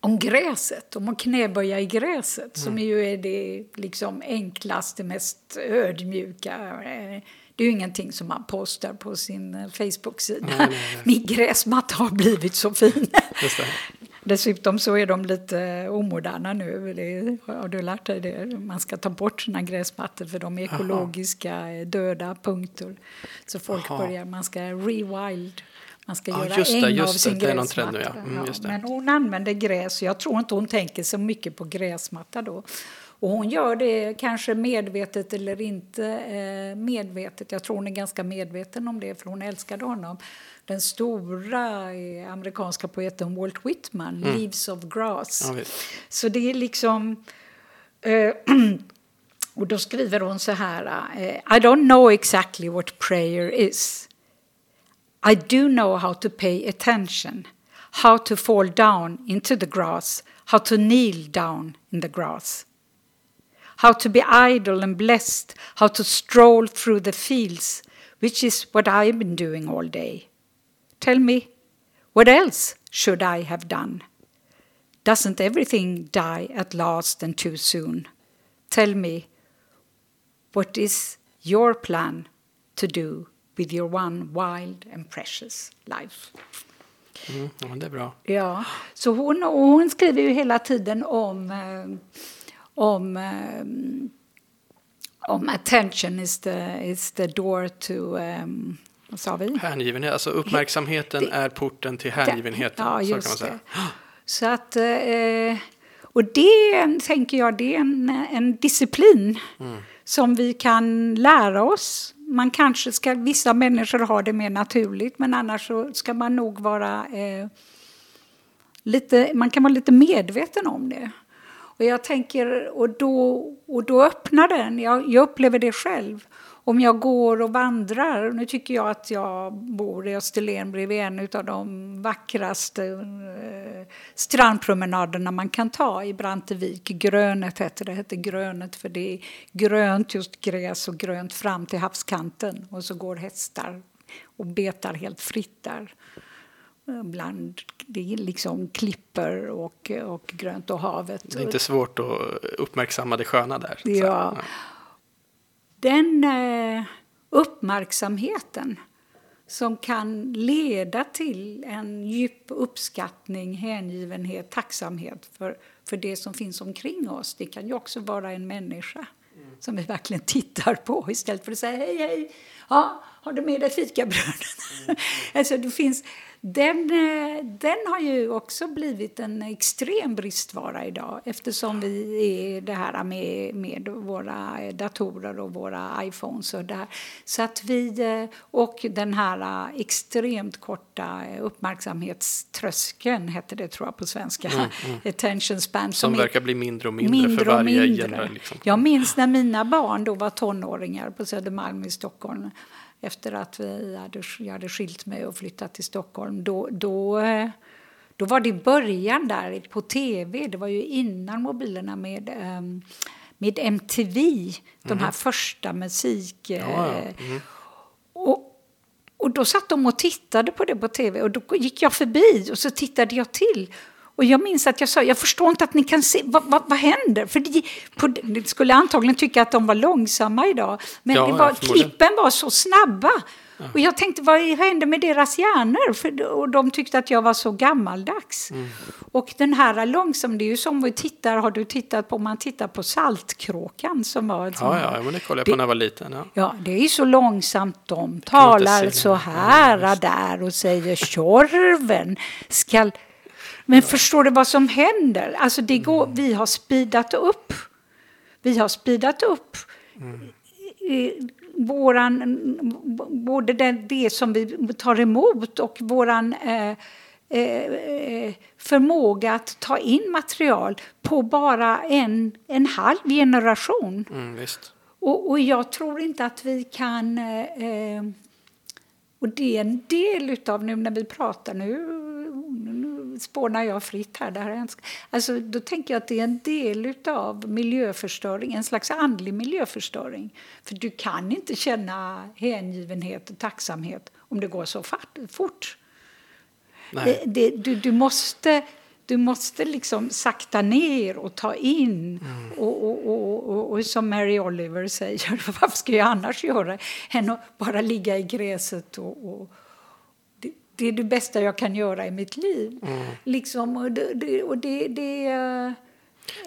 om gräset, om att knäböja i gräset som ju är det liksom enklaste, mest ödmjuka. Eh, Det är ju ingenting som man postar på sin Facebook-sida. Min gräsmatta har blivit så fin. Dessutom så är de lite omoderna nu. Det, har du lärt dig det? Man ska ta bort sina gräsmattor för de är ekologiska eh, döda punkter. Så folk Jaha. börjar, man ska rewild. Man ska Ja, göra just det, just av sin Det gräsmatta. nu, ja. Mm, det. Men hon använder gräs. Jag tror inte hon tänker så mycket på gräsmatta då. Och hon gör det kanske medvetet eller inte eh, medvetet. Jag tror hon är ganska medveten om det för hon älskade honom. Den stora eh, amerikanska poeten Walt Whitman, Leaves of Grass. Mm. Ja. Så det är liksom... Eh, och då skriver hon så här. Eh, I don't know exactly what prayer is. I do know how to pay attention, how to fall down into the grass, how to kneel down in the grass, how to be idle and blessed, how to stroll through the fields, which is what I've been doing all day. Tell me, what else should I have done? Doesn't everything die at last and too soon? Tell me, what is your plan to do with your one wild and precious life? Mm, ja, det är bra. Ja, så hon, hon skriver ju hela tiden om, eh, om, eh, om attention is the, is the door to, um, vad sa vi? Hängivenhet, alltså uppmärksamheten Det- är porten till hängivenheten. Ja, så kan just man säga. det. Så att, eh, och det tänker jag, det är en, en disciplin Mm. som vi kan lära oss. Man kanske ska, vissa människor har det mer naturligt, men annars så ska man nog vara eh, lite, man kan vara lite medveten om det. Och jag tänker, och då, och då öppnar den, jag, jag upplever det själv. Om jag går och vandrar, nu tycker jag att jag bor i Österlen bredvid en av de vackraste eh, strandpromenaderna man kan ta i Brantevik. Grönet heter det, heter Grönet för det är grönt just gräs och grönt fram till havskanten. Och så går hästar och betar helt fritt där bland det är liksom klipper och, och grönt och havet. Det är inte svårt att uppmärksamma det sköna där. säga. Ja. Den eh, uppmärksamheten som kan leda till en djup uppskattning, hängivenhet, tacksamhet för, för det som finns omkring oss. Det kan ju också vara en människa som vi verkligen tittar på istället för att säga hej, hej, ja, har du med dig fikabrödet? alltså det finns, den, eh, den har ju också blivit en extrem bristvara idag eftersom vi är det här med, med våra datorer och våra iPhones och det här. Så att vi, eh, och den här eh, extremt korta uppmärksamhetströskeln, heter det tror jag på svenska, attention span. Mm, Som är- verkar bli mindre och mindre, för varje generation. Liksom. Jag minns när mina barn då var tonåringar på Södermalm i Stockholm efter att vi hade, jag hade skilt mig och flyttat till Stockholm. Då, då, Då var det början där på tv, det var ju innan mobilerna med, um, med MTV, de här första musik... Ja, ja. Mm. och, och då satt de och tittade på det på tv och då gick jag förbi och så tittade jag till. Och jag minns att jag sa, jag förstår inte att ni kan se, vad, vad, vad händer? För de, på, de skulle antagligen tycka att de var långsamma idag. Men Ja, ja, var, klippen var så snabba. Och jag tänkte, vad hände med deras hjärnor? För, och de tyckte att jag var så gammaldags. Mm. Och den här långsam, det är ju som vi tittar, har du tittat på, om man tittar på Saltkråkan som var sånt Ja, ja, men det kollade jag på när jag var liten. Ja. Ja, det är ju så långsamt. De talar så här där och säger Tjorven skall... Men förstår du vad som händer? Alltså det går, vi har speedat upp. Vi har speedat upp eh, våran, både det, det som vi tar emot och våran eh, eh, förmåga att ta in material på bara en, en halv generation. Mm. Och, och jag tror inte att vi kan... Eh, eh, och det är en del av nu när vi pratar nu, nu spånar jag fritt här. Det här alltså, då tänker jag att det är en del av miljöförstöring, en slags andlig miljöförstöring. För du kan inte känna hängivenhet och tacksamhet om det går så fort. Det, det, du, du måste, du måste liksom sakta ner och ta in. Mm. Och, och, och, och, och som Mary Oliver säger, varför ska jag annars göra än att bara ligga i gräset och, och det, är det bästa jag kan göra i mitt liv. Mm. Liksom, och det, och det, det eh,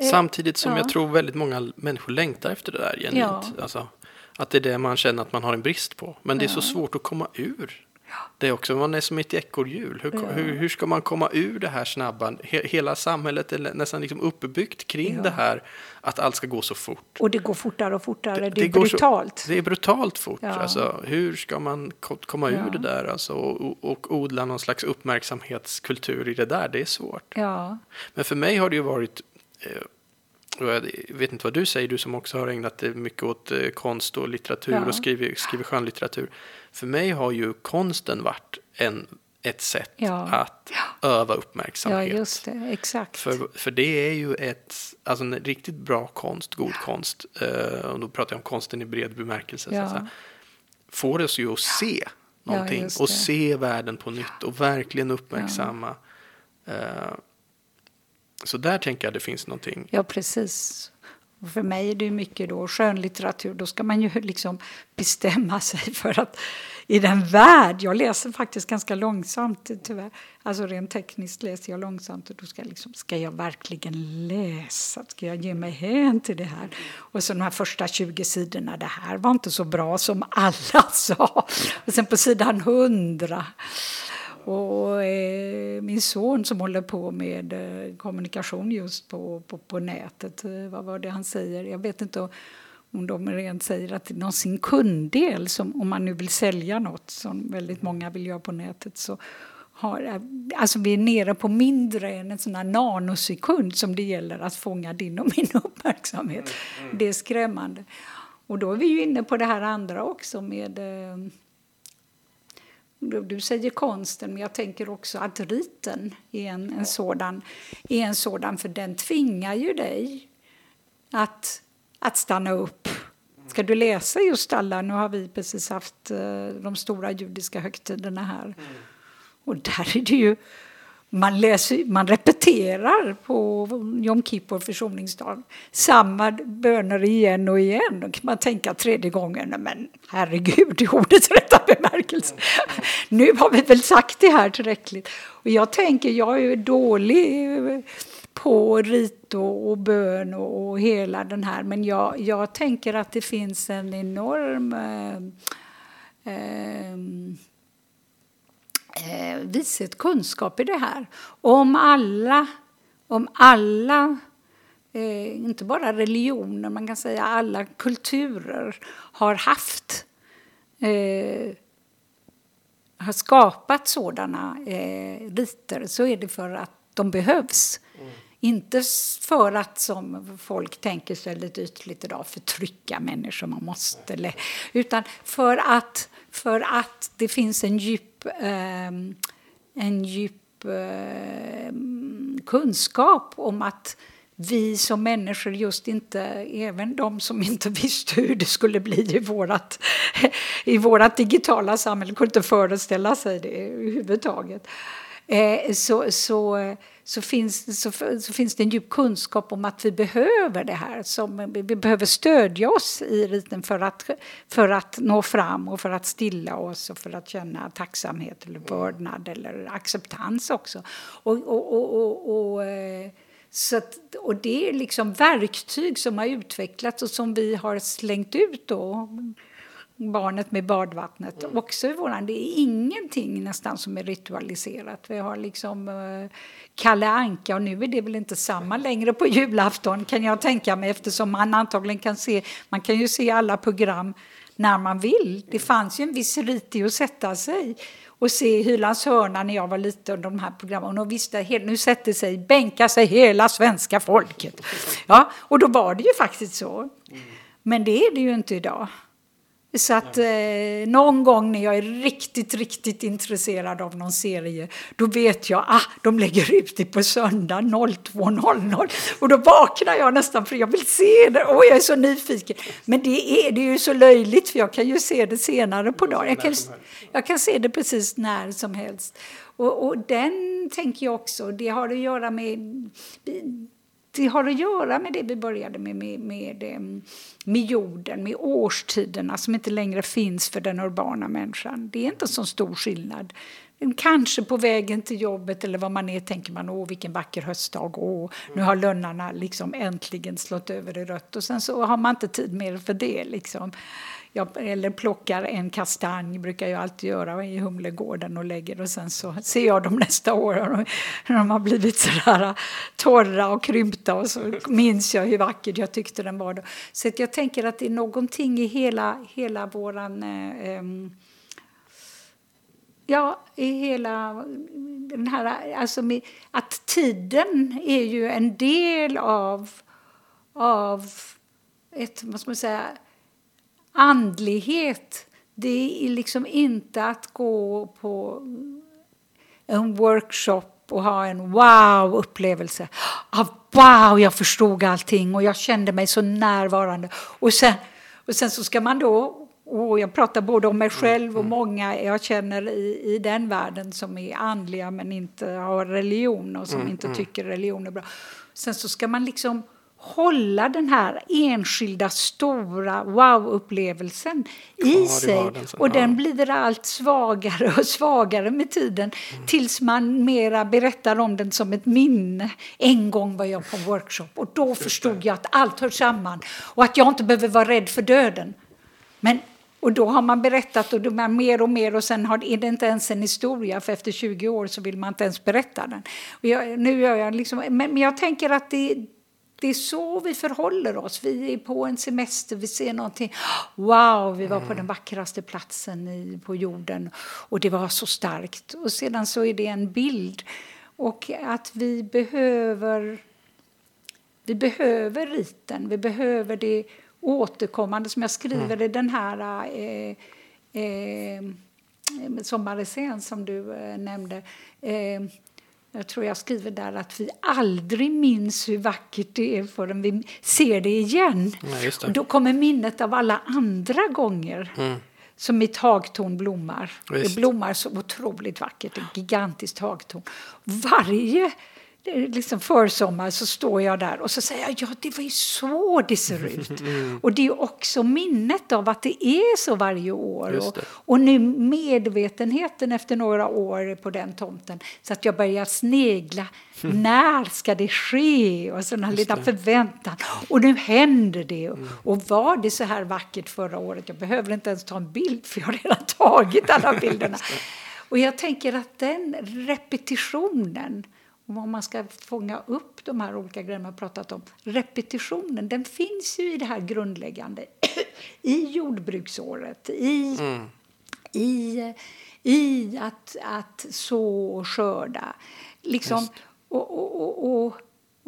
Samtidigt som ja. jag tror väldigt många människor längtar efter det där genuint. Ja. Alltså, att det är det man känner att man har en brist på. Men det är så svårt att komma ur. Det är också, man är som ett ekorrhjul. Hur, Ja. hur, hur ska man komma ur det här snabba? He, hela samhället är nästan liksom uppbyggt kring Ja. det här. Att allt ska gå så fort. och det går fortare och fortare. Det, är går så- brutalt. det är brutalt fort. Ja. Alltså, hur ska man ko- komma ur det där alltså, och, och odla någon slags uppmärksamhetskultur i det där? Det är svårt. Men för mig har det ju varit, eh, jag vet inte vad du säger, du som också har ägnat dig mycket åt eh, konst och litteratur Ja. och skriver, skriver skönlitteratur. För mig har ju konsten varit en, ett sätt Ja. att öva ja, uppmärksamhet. just det. Exakt. För, för det är ju ett, alltså en riktigt bra konst, god konst, eh, och då pratar jag om konsten i bred bemärkelse, så Ja. att säga, får oss ju att se någonting och se världen på nytt och verkligen uppmärksamma. Eh, så där tänker jag det finns någonting. Ja, precis. Och för mig är det mycket då skönlitteratur. Då ska man ju liksom bestämma sig för att i den värld... Jag läser faktiskt ganska långsamt, tyvärr. Alltså rent tekniskt läser jag långsamt. Och då ska jag, liksom, ska jag verkligen läsa? Ska jag ge mig hän till det här? Och så de här första 20 sidorna, det här var inte så bra som alla sa. Och sen på sidan 100 och eh, min son som håller på med eh, kommunikation just på, på, på nätet, eh, vad var det han säger? Jag vet inte om de rent säger att någon sin kunddel, som, om man nu vill sälja något som väldigt många vill göra på nätet, så har, alltså vi är nere på mindre än en sån här nanosekund som det gäller att fånga din och min uppmärksamhet. Det är skrämmande. Och då är vi ju inne på det här andra också med eh, du säger konsten, men jag tänker också att riten är en, en, sådan, är en sådan, för den tvingar ju dig att, att stanna upp. Ska du läsa just alla, nu har vi precis haft eh, de stora judiska högtiderna här. Och där är det ju, man, läser, man repeterar på Jom Kippur, försoningsdag, samma böner igen och igen. Då kan man tänka tredje gången, men herregud, i ordets rätta bemärkelse. Nu har vi väl sagt det här tillräckligt. Och jag tänker, jag är dålig eh, på rit och, och bön och, och hela den här, men jag, jag tänker att det finns en enorm eh, eh, eh, vishet, kunskap i det här. Om alla, om alla eh, inte bara religioner, man kan säga alla kulturer har haft eh, har skapat sådana eh, riter så är det för att de behövs. Inte s- för att, som folk tänker sig lite ytligt idag, förtrycka människor. Man måste, utan för att, för att det finns en djup, ehm, en djup eh, kunskap om att vi som människor just inte, även de som inte visste hur det skulle bli i vårt i vårat digitala samhälle, kunde inte föreställa sig det överhuvudtaget. Eh, så, så, så, finns, så, så, finns det en djup kunskap om att vi behöver det här. Som, vi behöver stödja oss i riten för att, för att nå fram och för att stilla oss och för att känna tacksamhet eller vördnad eller acceptans också. och, och, och, och, och eh, så att, och det är liksom verktyg som har utvecklats och som vi har slängt ut då. Barnet med badvattnet mm. också i våran. Det är ingenting nästan som är ritualiserat. Vi har liksom uh, Kalle Anka och nu är det väl inte samma längre på julafton kan jag tänka mig eftersom man antagligen kan se, man kan ju se alla program när man vill. Det fanns ju en viss rit i att sätta sig och se Hylands hörna när jag var liten under de här programmen. Och visste, nu sätter sig, bänkar sig hela svenska folket. Ja, och då var det ju faktiskt så. Men det är det ju inte idag. Så att eh, någon gång när jag är riktigt, riktigt intresserad av någon serie då vet jag att ah, de lägger ut det på söndag 02.00 och då vaknar jag nästan för jag vill se det. Och jag är så nyfiken. Men det är, det är ju så löjligt för jag kan ju se det senare på dagen. Jag kan, jag kan se det precis när som helst. Och, och den tänker jag också, det har att göra med det har att göra med det vi började med, med, med, eh, med jorden, med årstiderna som inte längre finns för den urbana människan. Det är inte så stor skillnad. Kanske på vägen till jobbet eller vad man är tänker man åh vilken vacker höstdag, åh nu har lönnarna liksom äntligen slått över i rött och sen så har man inte tid mer för det liksom jag, eller plockar en kastanj, brukar jag alltid göra i Humlegården och lägger och sen så ser jag dem nästa år när de har blivit sådär äh, torra och krympta och så minns jag hur vacker jag tyckte den var då. Så jag tänker att det är någonting i hela, hela våran eh, Ja, i hela den här... Alltså med, att tiden är ju en del av, av ett, vad ska man säga, andlighet det är liksom inte att gå på en workshop och ha en wow-upplevelse. Ah, wow, jag förstod allting och jag kände mig så närvarande. Och sen, och sen så ska man då och jag pratar både om mig själv och mm. många jag känner i, i den världen som är andliga men inte har religion och som mm, inte mm. tycker religion är bra. Sen så ska man liksom hålla den här enskilda stora wow-upplevelsen i sig. Och den blir allt svagare och svagare med tiden mm. tills man mera berättar om den som ett minne. En gång var jag på en workshop och då förstod jag att allt hör samman och att jag inte behöver vara rädd för döden. Men och då har man berättat och man mer och mer och sen har, är det inte ens en historia för efter 20 år så vill man inte ens berätta den. Och jag, nu gör jag liksom, men, men jag tänker att det, det är så vi förhåller oss. Vi är på en semester, vi ser någonting. Wow, vi var på den vackraste platsen i, på jorden och det var så starkt. Och sedan så är det en bild. Och att vi behöver, vi behöver riten, vi behöver det återkommande som jag skriver mm. i den här eh, eh, sommaressän som du eh, nämnde. Eh, jag tror jag skriver där att vi aldrig minns hur vackert det är förrän vi ser det igen. Ja, det. Och då kommer minnet av alla andra gånger. Mm. Som mitt hagtorn blommar. Visst. Det blommar så otroligt vackert, ett gigantiskt hagtorn. Varje liksom försommar så står jag där och så säger jag ja det var ju så det ser ut. Mm. Och det är också minnet av att det är så varje år. Och, och, nu medvetenheten efter några år på den tomten så att jag börjar snegla. Mm. När ska det ske? Och sådana lilla förväntan. Och nu händer det. Mm. Och var det så här vackert förra året? Jag behöver inte ens ta en bild för jag har redan tagit alla bilderna. Och jag tänker att den repetitionen om man ska fånga upp de här olika grejerna man pratat om. Repetitionen, den finns ju i det här grundläggande. I jordbruksåret, i, mm. i, i att, att så och skörda. Liksom, och, och, och, Och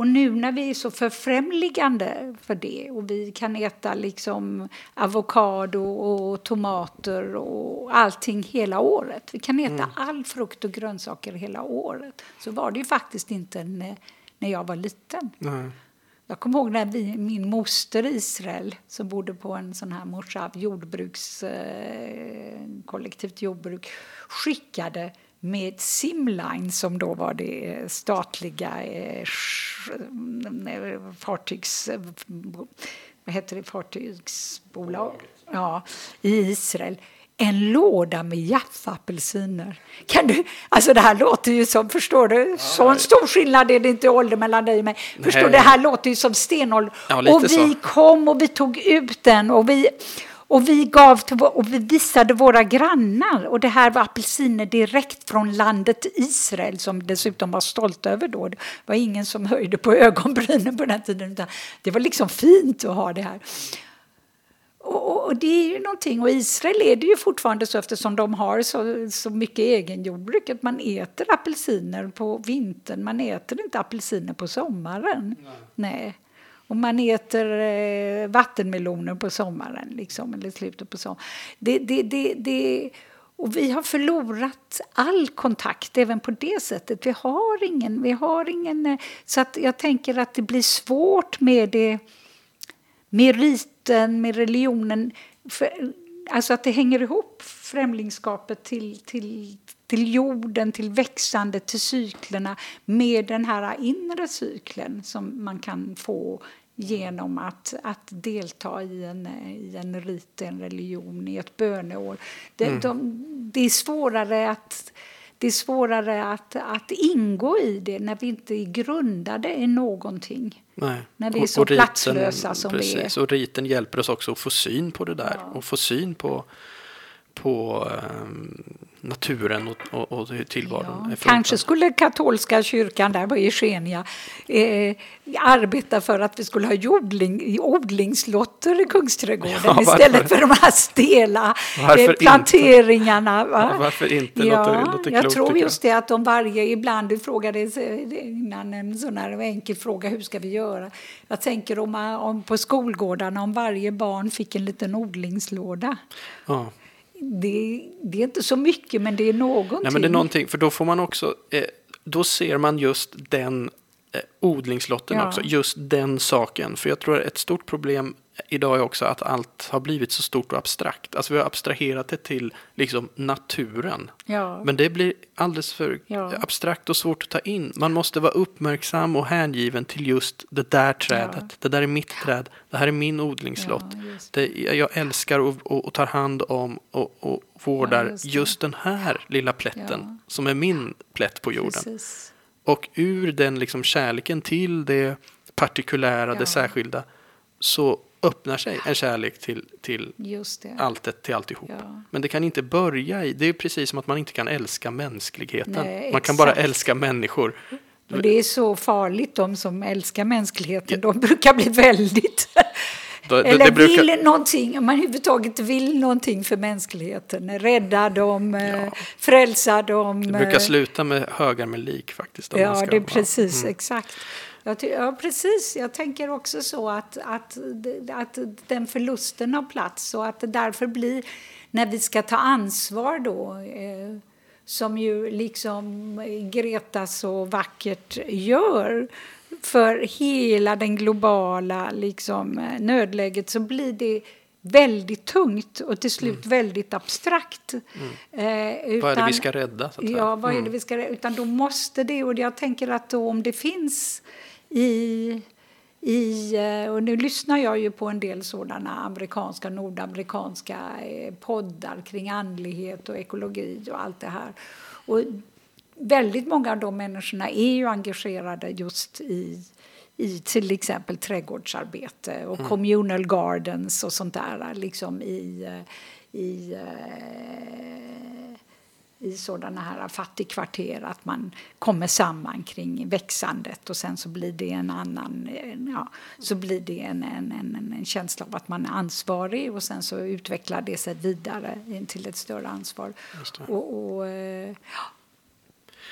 nu när vi är så förfrämligande för det och vi kan äta liksom avokado och tomater och allting hela året. Vi kan äta mm. all frukt och grönsaker hela året. Så var det ju faktiskt inte när, när jag var liten. Nej. Jag kommer ihåg när vi, min moster Israel som bodde på en sån här morsav jordbruks, eh, kollektivt jordbruk skickade med Simline som då var det statliga eh, fartygs... Vad heter det? Fartygsbolag ja, i Israel en låda med Jaffa-apelsiner. Kan du, alltså det här låter ju som, förstår du, så en stor skillnad är det inte i ålder mellan dig och mig. Förstår det här låter ju som stenålder. Ja, och vi så. kom och vi tog ut den och vi, och vi gav till, och vi visade våra grannar. Och det här var apelsiner direkt från landet Israel som dessutom var stolta över då. Det var ingen som höjde på ögonbrynen på den tiden. Det var liksom fint att ha det här. Och, och, det är ju någonting. Och Israel är det ju fortfarande så eftersom de har så, så mycket egenjordbruk att man äter apelsiner på vintern. Man äter inte apelsiner på sommaren. Nej. Nej. Och man äter eh, vattenmeloner på sommaren, liksom, eller slutet på sommaren. Det, det, det, det, och vi har förlorat all kontakt även på det sättet. Vi har ingen... Vi har ingen eh, så att jag tänker att det blir svårt med det med riten, med religionen. För, alltså att det hänger ihop, främlingskapet till, till, till jorden, till växandet, till cyklerna med den här inre cykeln som man kan få genom att, att delta i en, i en rit, en religion, i ett böneår. Det, mm. de, det är svårare att det är svårare att, att ingå i det när vi inte är grundade i någonting. Nej. När vi är så och, och platslösa som precis, vi är. Och riten hjälper oss också att få syn på det där. Ja. Och få syn på, på um, naturen och, och, och tillvaron ja, Kanske skulle katolska kyrkan där i Eugenia eh, arbeta för att vi skulle ha jordling, odlingslotter i Kungsträdgården ja, istället för de här stela eh, planteringarna. Ja, varför inte? Ja, låter, låter jag klokt, tror just det att de varje, ibland du frågade innan en sån här enkel fråga, hur ska vi göra? Jag tänker om, om på skolgårdarna om varje barn fick en liten odlingslåda. Ja det, det, är inte så mycket, men det är någonting. Nej, men det är någonting, för då får man också, eh, då ser man just den eh, odlingslotten ja. också, just den saken. För jag tror att ett stort problem idag är också att allt har blivit så stort och abstrakt. Alltså vi har abstraherat det till liksom naturen. Ja. Men det blir alldeles för ja. abstrakt och svårt att ta in. Man måste vara uppmärksam och hängiven till just det där trädet. Ja. Det där är mitt träd. Det här är min odlingslott. Det, jag älskar och, och, och, tar hand om och, och vårdar just, just, den här lilla plätten som är min plätt på jorden. Precis. Och ur den liksom kärleken till det partikulära, det särskilda så öppnar sig en kärlek till, till alltet, till alltihop. Ja. Men det kan inte börja i, det är precis som att man inte kan älska mänskligheten. Nej, man kan bara älska människor. Och det är så farligt, de som älskar mänskligheten, ja. de brukar bli väldigt... Eller det brukar... vill någonting, om man överhuvudtaget vill någonting för mänskligheten. Rädda dem, ja. Eh, frälsa dem. Det brukar sluta med högar med lik faktiskt. Ja, det är precis, mm. exakt. Ja, precis. Jag tänker också så att, att, att den förlusten av plats och att det därför blir, när vi ska ta ansvar då, eh, som ju liksom Greta så vackert gör för hela den globala liksom, nödläget så blir det väldigt tungt och till slut mm. väldigt abstrakt. Mm. Eh, utan, vad är det vi ska rädda? Ja, vad är det mm. vi ska rädda? Utan då måste det, och jag tänker att då, om det finns i, i, eh, och nu lyssnar jag ju på en del sådana amerikanska, nordamerikanska eh, poddar kring andlighet och ekologi och allt det här. Och väldigt många av de människorna är ju engagerade just i, i till exempel trädgårdsarbete och mm. communal gardens och sånt där. Liksom i, eh, i i sådana här fattigkvarter att man kommer samman kring växandet och sen så blir det en annan, ja, så blir det en, en, en, en känsla av att man är ansvarig och sen så utvecklar det sig vidare till ett större ansvar. Och, och, eh, ja,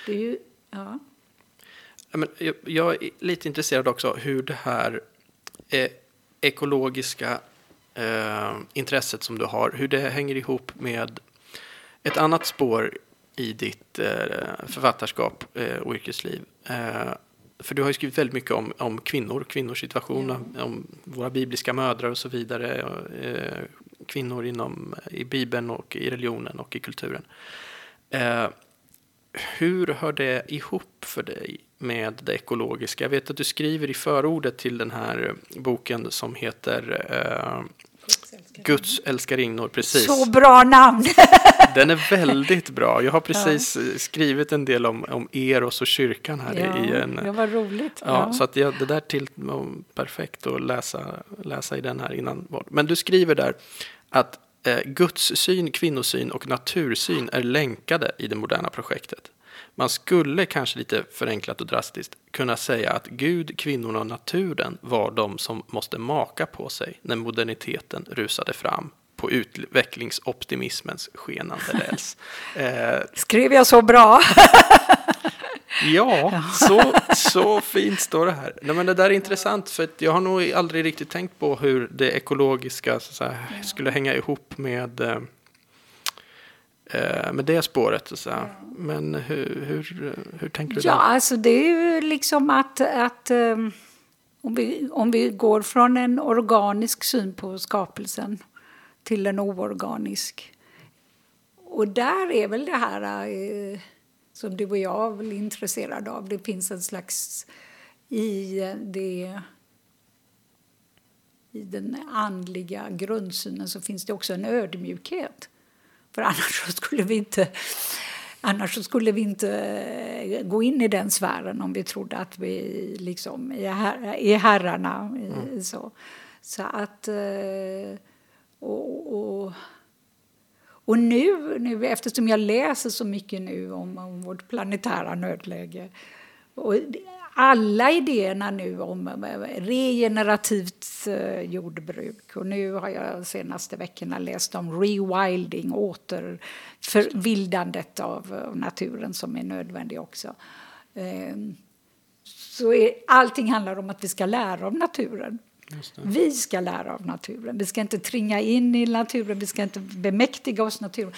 det är ju, ja. men jag, är lite intresserad också hur det här eh, ekologiska eh, intresset som du har, hur det hänger ihop med ett annat spår i ditt eh, författarskap och yrkesliv. För du har ju skrivit väldigt mycket om, om kvinnor, kvinnors situation, ja. om våra bibliska mödrar och så vidare. Eh, kvinnor inom, i Bibeln och i religionen och i kulturen. Eh, hur hör det ihop för dig med det ekologiska? Jag vet att du skriver i förordet till den här boken som heter eh, Guds älskarinnor. Precis. Så bra namn! Den är väldigt bra. Jag har precis ja. skrivit en del om, om Eros och kyrkan här. Ja, i en, det var roligt. Ja, ja. Så att jag, det där till perfekt att läsa, läsa i den här innan. Men du skriver där att eh, gudssyn, kvinnosyn och natursyn är länkade i det moderna projektet. Man skulle kanske lite förenklat och drastiskt kunna säga att Gud, kvinnorna och naturen var de som måste maka på sig när moderniteten rusade fram på utvecklingsoptimismens skenande räls. Eh, Skrev jag så bra? ja, så, så fint står det här. Nej, men det där är intressant för jag har nog aldrig riktigt tänkt på hur det ekologiska så här, skulle hänga ihop med eh, Eh, med det spåret. Så. Men hur, hur, hur tänker du? Ja, där? alltså det är ju liksom att, att um, om, vi, om vi går från en organisk syn på skapelsen till en oorganisk. Och där är väl det här uh, som du och jag är väl intresserade av. Det finns en slags i det i den andliga grundsynen så finns det också en ödmjukhet. För annars skulle vi inte Annars skulle vi inte eh, gå in i den sfären om vi trodde att vi liksom är, her är herrarna. Mm. Så. så att... Eh, och, och, och nu, nu, eftersom jag läser så mycket nu om, om vårt planetära nödläge och alla idéerna nu om regenerativt eh, jordbruk. Och nu har jag de senaste veckorna läst om rewilding, återförvildandet av naturen som är nödvändig också. Ehm, så är, allting handlar om att vi ska lära av naturen. Vi ska lära av naturen. Vi ska inte tringa in i naturen, vi ska inte bemäktiga oss naturen.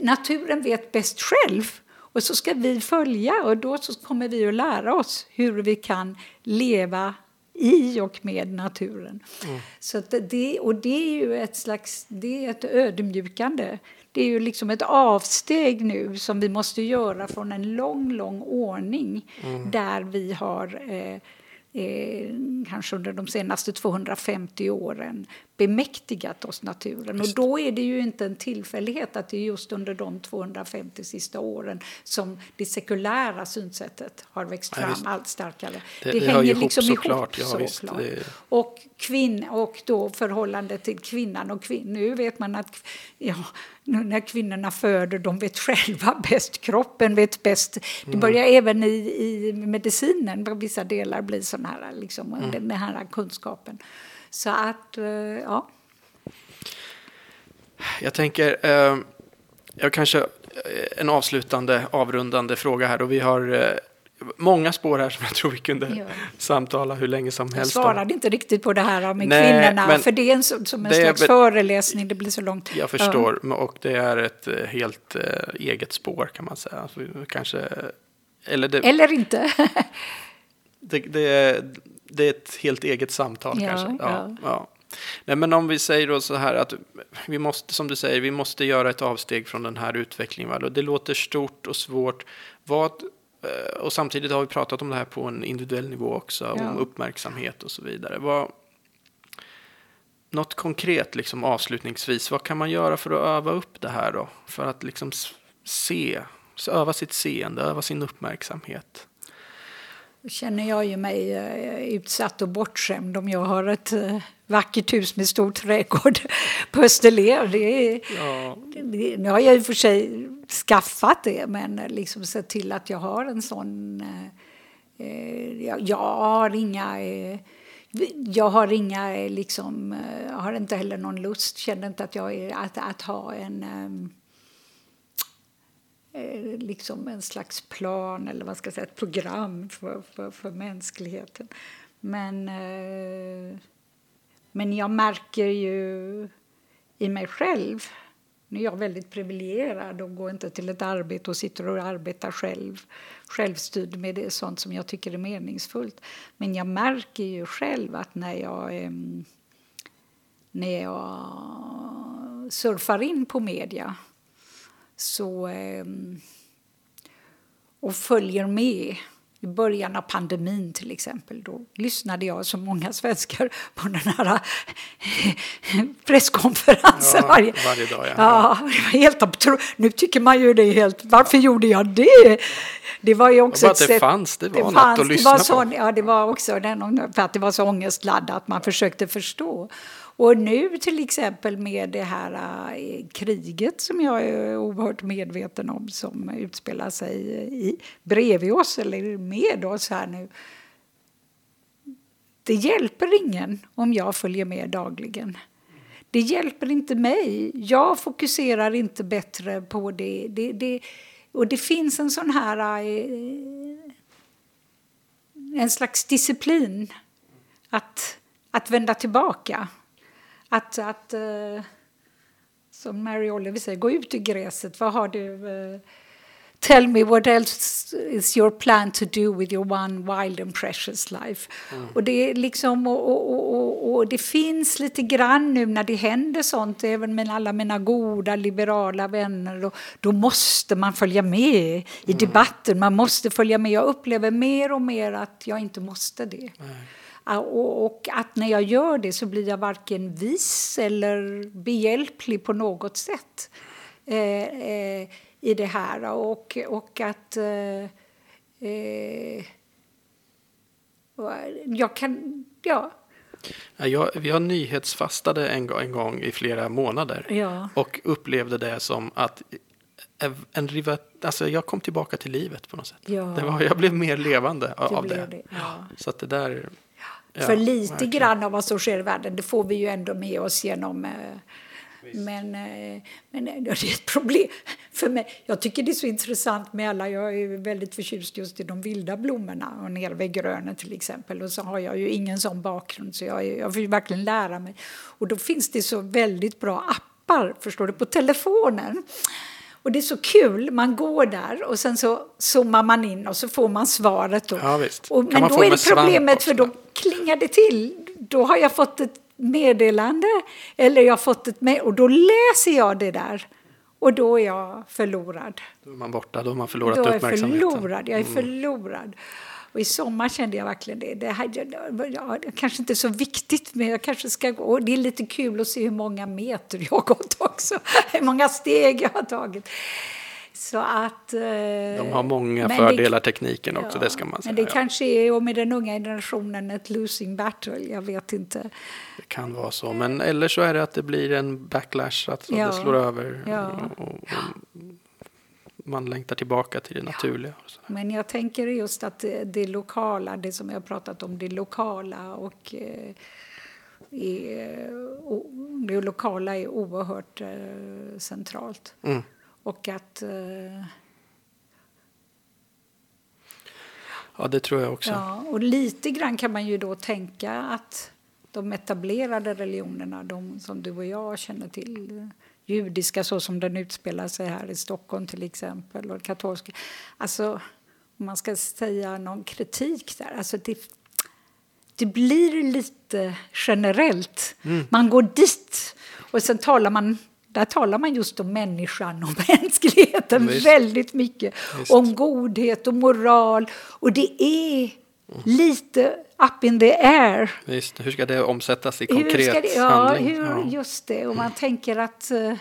Naturen vet bäst själv och så ska vi följa och då så kommer vi att lära oss hur vi kan leva i och med naturen. Mm. Så det, och det är ju ett slags det är ett ödmjukande. Det är ju liksom ett avsteg nu som vi måste göra från en lång, lång ordning mm. där vi har eh, eh, kanske under de senaste 250 åren bemäktigat oss naturen. Just. Och då är det ju inte en tillfällighet att det är just under de 250 sista åren som det sekulära synsättet har växt fram ja, allt starkare. Det, det, det hänger ihop liksom ihop såklart. Ja, så det... Och, kvinn, och då förhållandet till kvinnan och kvinnan. Nu vet man att ja, när kvinnorna föder, de vet själva bäst. Kroppen vet bäst. Det mm. börjar även i, i medicinen vissa delar bli sån här, liksom, mm. den här kunskapen. Så att, eh, ja. Jag tänker, eh, jag kanske eh, en avslutande, avrundande fråga här. Och vi har många spår här som jag tror vi kunde ja. samtala hur länge som helst Jag svarade inte riktigt på det här med Nej, kvinnorna, för det är en, som en slags är, föreläsning, det blir så långt. Jag förstår, ja. och det är ett helt eget spår kan man säga. Alltså, kanske, eller, det, eller inte. det, det, det är ett helt eget samtal ja, kanske. Ja, ja. Nej, men om vi säger då så här att vi måste, som du säger, vi måste göra ett avsteg från den här utvecklingen. Och det låter stort och svårt. Vad, eh, och samtidigt har vi pratat om det här på en individuell nivå också, ja. om uppmärksamhet och så vidare. Vad, något konkret liksom avslutningsvis, vad kan man göra för att öva upp det här då? För att liksom se, öva sitt seende, öva sin uppmärksamhet känner jag ju mig eh, utsatt och bortskämd om jag har ett eh, vackert hus med stor trädgård på Österlen. Det, ja. det, nu har jag i och för sig skaffat det, men liksom sett till att jag har en sån... Eh, jag, jag, har inga... Eh, jag har inga, liksom, jag har inte heller någon lust, känner inte att jag är, att, att ha en eh, Eh, liksom en slags plan eller vad ska jag säga, ett program för, för, för mänskligheten. Men, eh, men jag märker ju i mig själv nu är jag väldigt privilegierad och går inte till ett arbete och sitter och arbetar själv självstyrd med det, sånt som jag tycker är meningsfullt. Men jag märker ju själv att när jag, eh, när jag surfar in på media så, eh, och följer med i början av pandemin till exempel, då lyssnade jag som många svenskar på den här presskonferensen Ja, varje, varje dag, ja. ja. det var helt abtro- Nu tycker man ju det är helt, varför gjorde jag det? Det var ju också bara att det sätt- fanns, det var något fanns, att det lyssna var på. så, Ja, det var också den, för att det var så ångestladdat att man försökte förstå. Och nu till exempel med det här äh, kriget som jag är oerhört medveten om som utspelar sig i, bredvid oss eller med oss här nu. Det hjälper ingen om jag följer med dagligen. Det hjälper inte mig. Jag fokuserar inte bättre på det. det, det och det finns en sån här... Äh, En slags disciplin att, att vända tillbaka. Att, att eh, som Mary Oliver säger, gå ut i gräset. Vad har du... eh, Tell me what else is your plan to do with your one wild and precious life. Och, det är liksom, och, och, och, och, och det finns lite grann nu när det händer sånt, även med alla mina goda liberala vänner, då, då måste man följa med i debatten. Man måste följa med. Jag upplever mer och mer att jag inte måste det. Ja, Och, och att när jag gör det så blir jag varken vis eller behjälplig på något sätt eh, eh, i det här. Och, och att... Eh, jag kan... Ja. Ja, Jag, jag nyhetsfastade en, gång- en gång i flera månader Ja. och upplevde det som att en riva, alltså jag kom tillbaka till livet på något sätt. Ja. Det var, jag blev mer levande av, det. det, ja. Så att det där... ja, För lite verkligen. grann av vad som sker i världen, det får vi ju ändå med oss genom... Eh, men, eh, men eh, det är ett problem för mig. Jag tycker det är så intressant med alla, jag är väldigt förtjust just i de vilda blommorna och nere vid grönet till exempel. Och så har jag ju ingen sån bakgrund så jag, jag får verkligen lära mig. Och då finns det så väldigt bra appar, förstår du, på telefonen. Och det är så kul, man går där och sen så zoomar man in och så får man svaret. Då. Ja, visst. Och, men då är det problemet för då klingar det till. Då har jag fått ett meddelande eller jag fått ett mail och då läser jag det där. Och då är jag förlorad. Då är man borta, då har man förlorat Då är uppmärksamheten. förlorad. Jag är förlorad. Och i sommar kände jag verkligen det. Det, här, ja, det kanske inte är så viktigt, men jag kanske ska gå. Och det är lite kul att se hur många meter jag har gått också. Hur många steg jag har tagit. Så att... eh, De har många fördelar, tekniken också, ja, det ska man säga. Men det ja. kanske är, och med den unga generationen, ett losing battle. Jag vet inte. Det kan vara så. Men eller så är det att det blir en backlash, att Ja. det slår över. Och, och, och man längtar tillbaka till det naturliga. Men jag tänker just att det, det lokala, det som jag har pratat om, det lokala och eh, är, det lokala är oerhört eh, centralt. Mm. Och att eh, Ja, det tror jag också. Ja, och lite grann kan man ju då tänka att de etablerade religionerna, de som du och jag känner till, judiska så som den utspelar sig här i Stockholm till exempel, och katolska. Alltså, om man ska säga någon kritik där, alltså det, det blir lite generellt. Man går dit och sen talar man där talar man just om människan och mänskligheten Visst. väldigt mycket. Visst. Om godhet och moral. Och det är lite up in the air. Visst, hur ska det omsättas i konkret det, ja, handling? hur, Ja. just det. Och man tänker att eh,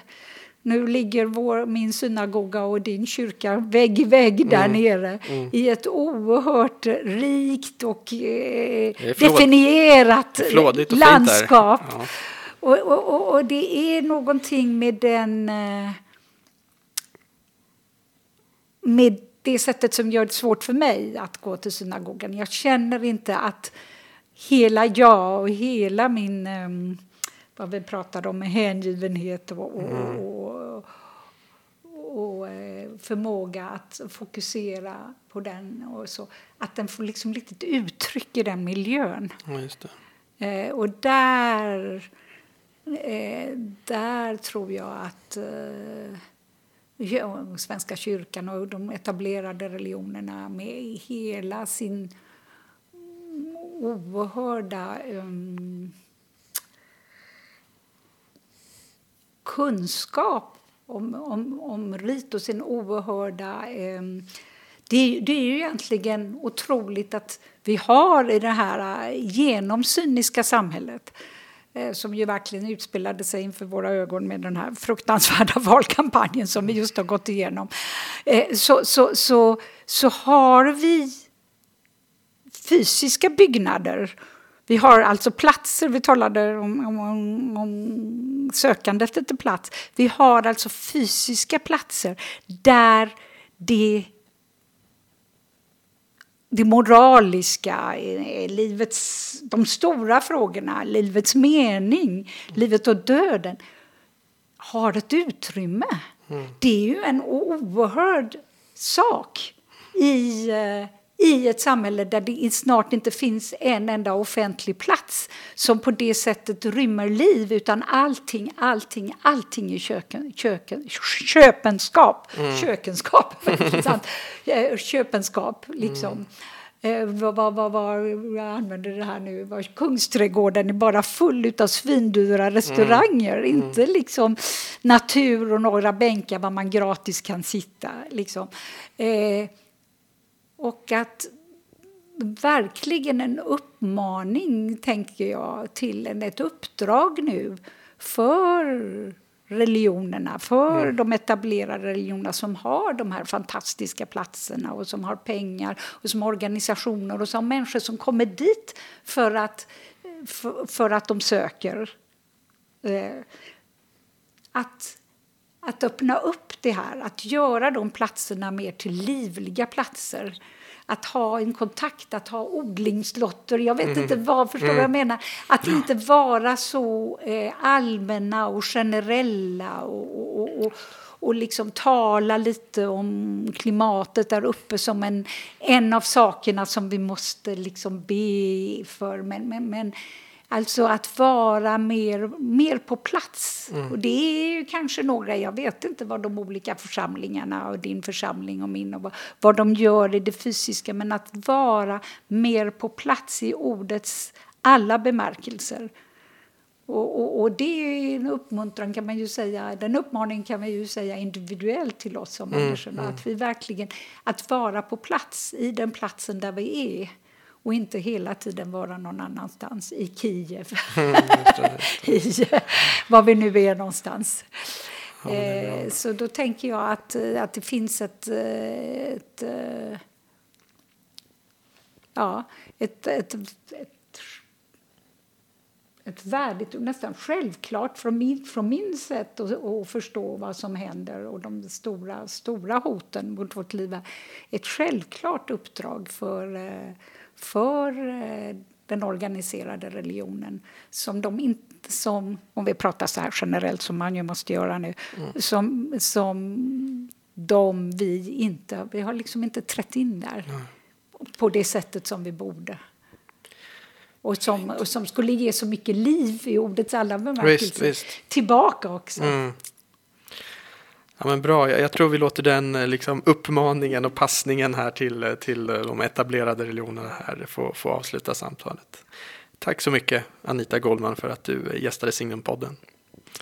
nu ligger vår, min synagoga och din kyrka vägg i vägg där Mm. nere i ett oerhört rikt och eh, definierat landskap. Ja. Och, och, och, och det är någonting med den... eh, Med det sättet som gör det svårt för mig att gå till synagogan. Jag känner inte att hela jag och hela min... eh, Vad vi pratade om, hängivenhet och, och, och, och eh, förmåga att fokusera på den och så. Att den får liksom riktigt uttryck i den miljön. Ja, just det. Eh, och där, eh, där tror jag att eh, Svenska kyrkan och de etablerade religionerna med hela sin oerhörda um, kunskap om, om, om rit och sin oerhörda... Ehm, det, det, är ju egentligen otroligt att vi har i det här eh, genomsyniska samhället. Eh, som ju verkligen utspelade sig inför våra ögon med den här fruktansvärda valkampanjen som vi just har gått igenom. Eh, så, så, så, så har vi fysiska byggnader vi har alltså platser, vi talade om, om, om sökandet efter plats. Vi har alltså fysiska platser där det det moraliska, livets, de stora frågorna, livets mening, livet och döden har ett utrymme. Mm. Det är ju en oerhörd sak i eh, i ett samhälle där det snart inte finns en enda offentlig plats som på det sättet rymmer liv utan allting, allting, allting är köken, köken, köpenskap. Mm. Kökenskap, köpenskap liksom. Mm. Eh, vad, vad, vad, vad, jag använder det här nu, var Kungsträdgården är bara full av svindyra restauranger. Mm. Inte liksom natur och några bänkar där man gratis kan sitta. Liksom. Eh, och att verkligen en uppmaning, tänker jag, till en, ett uppdrag nu för religionerna, för mm. de etablerade religionerna som har de här fantastiska platserna och som har pengar och som har organisationer och som människor som kommer dit för att, för, för att de söker. Eh, att att öppna upp det här, att göra de platserna mer till livliga platser. Att ha en kontakt, att ha odlingslotter. Jag vet mm. inte vad, förstår mm. vad jag mm. menar? Att inte vara så eh, allmänna och generella och, och, och, och liksom tala lite om klimatet där uppe som en, en av sakerna som vi måste liksom be för. Men, men, men Alltså att vara mer, mer på plats. Mm. Och det är kanske några, jag vet inte vad de olika församlingarna och din församling och min och vad, vad de gör i det fysiska, men att vara mer på plats i ordets alla bemärkelser. Och, och, och, det är en uppmuntran kan man ju säga, den uppmaningen kan man ju säga individuellt till oss som mm, människor. Mm. Att vi verkligen, att vara på plats i den platsen där vi är och inte hela tiden vara någon annanstans, i Kiev, mm, i var vi nu är någonstans. Ja, är eh, så då tänker jag att, eh, att det finns ett, eh, ett, ja, ett, ett, ett ett värdigt och nästan självklart från min, från min sätt att, att förstå vad som händer och de stora, stora hoten mot vårt liv. Ett självklart uppdrag för för eh, den organiserade religionen som de inte, som, om vi pratar så här generellt som man ju måste göra nu, mm. som, som de vi inte, vi har liksom inte trätt in där mm. på det sättet som vi borde. Och som, och som skulle ge så mycket liv i ordets alla bemärkelser tillbaka också. Mm. Ja, men bra, jag, jag, tror vi låter den eh, liksom, uppmaningen och passningen här till, eh, till eh, de etablerade religionerna här få, få avsluta samtalet. Tack så mycket Anita Goldman för att du gästade Signumpodden.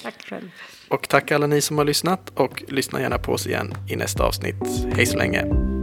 Tack själv. Och tack alla ni som har lyssnat och lyssna gärna på oss igen i nästa avsnitt. Hej så länge!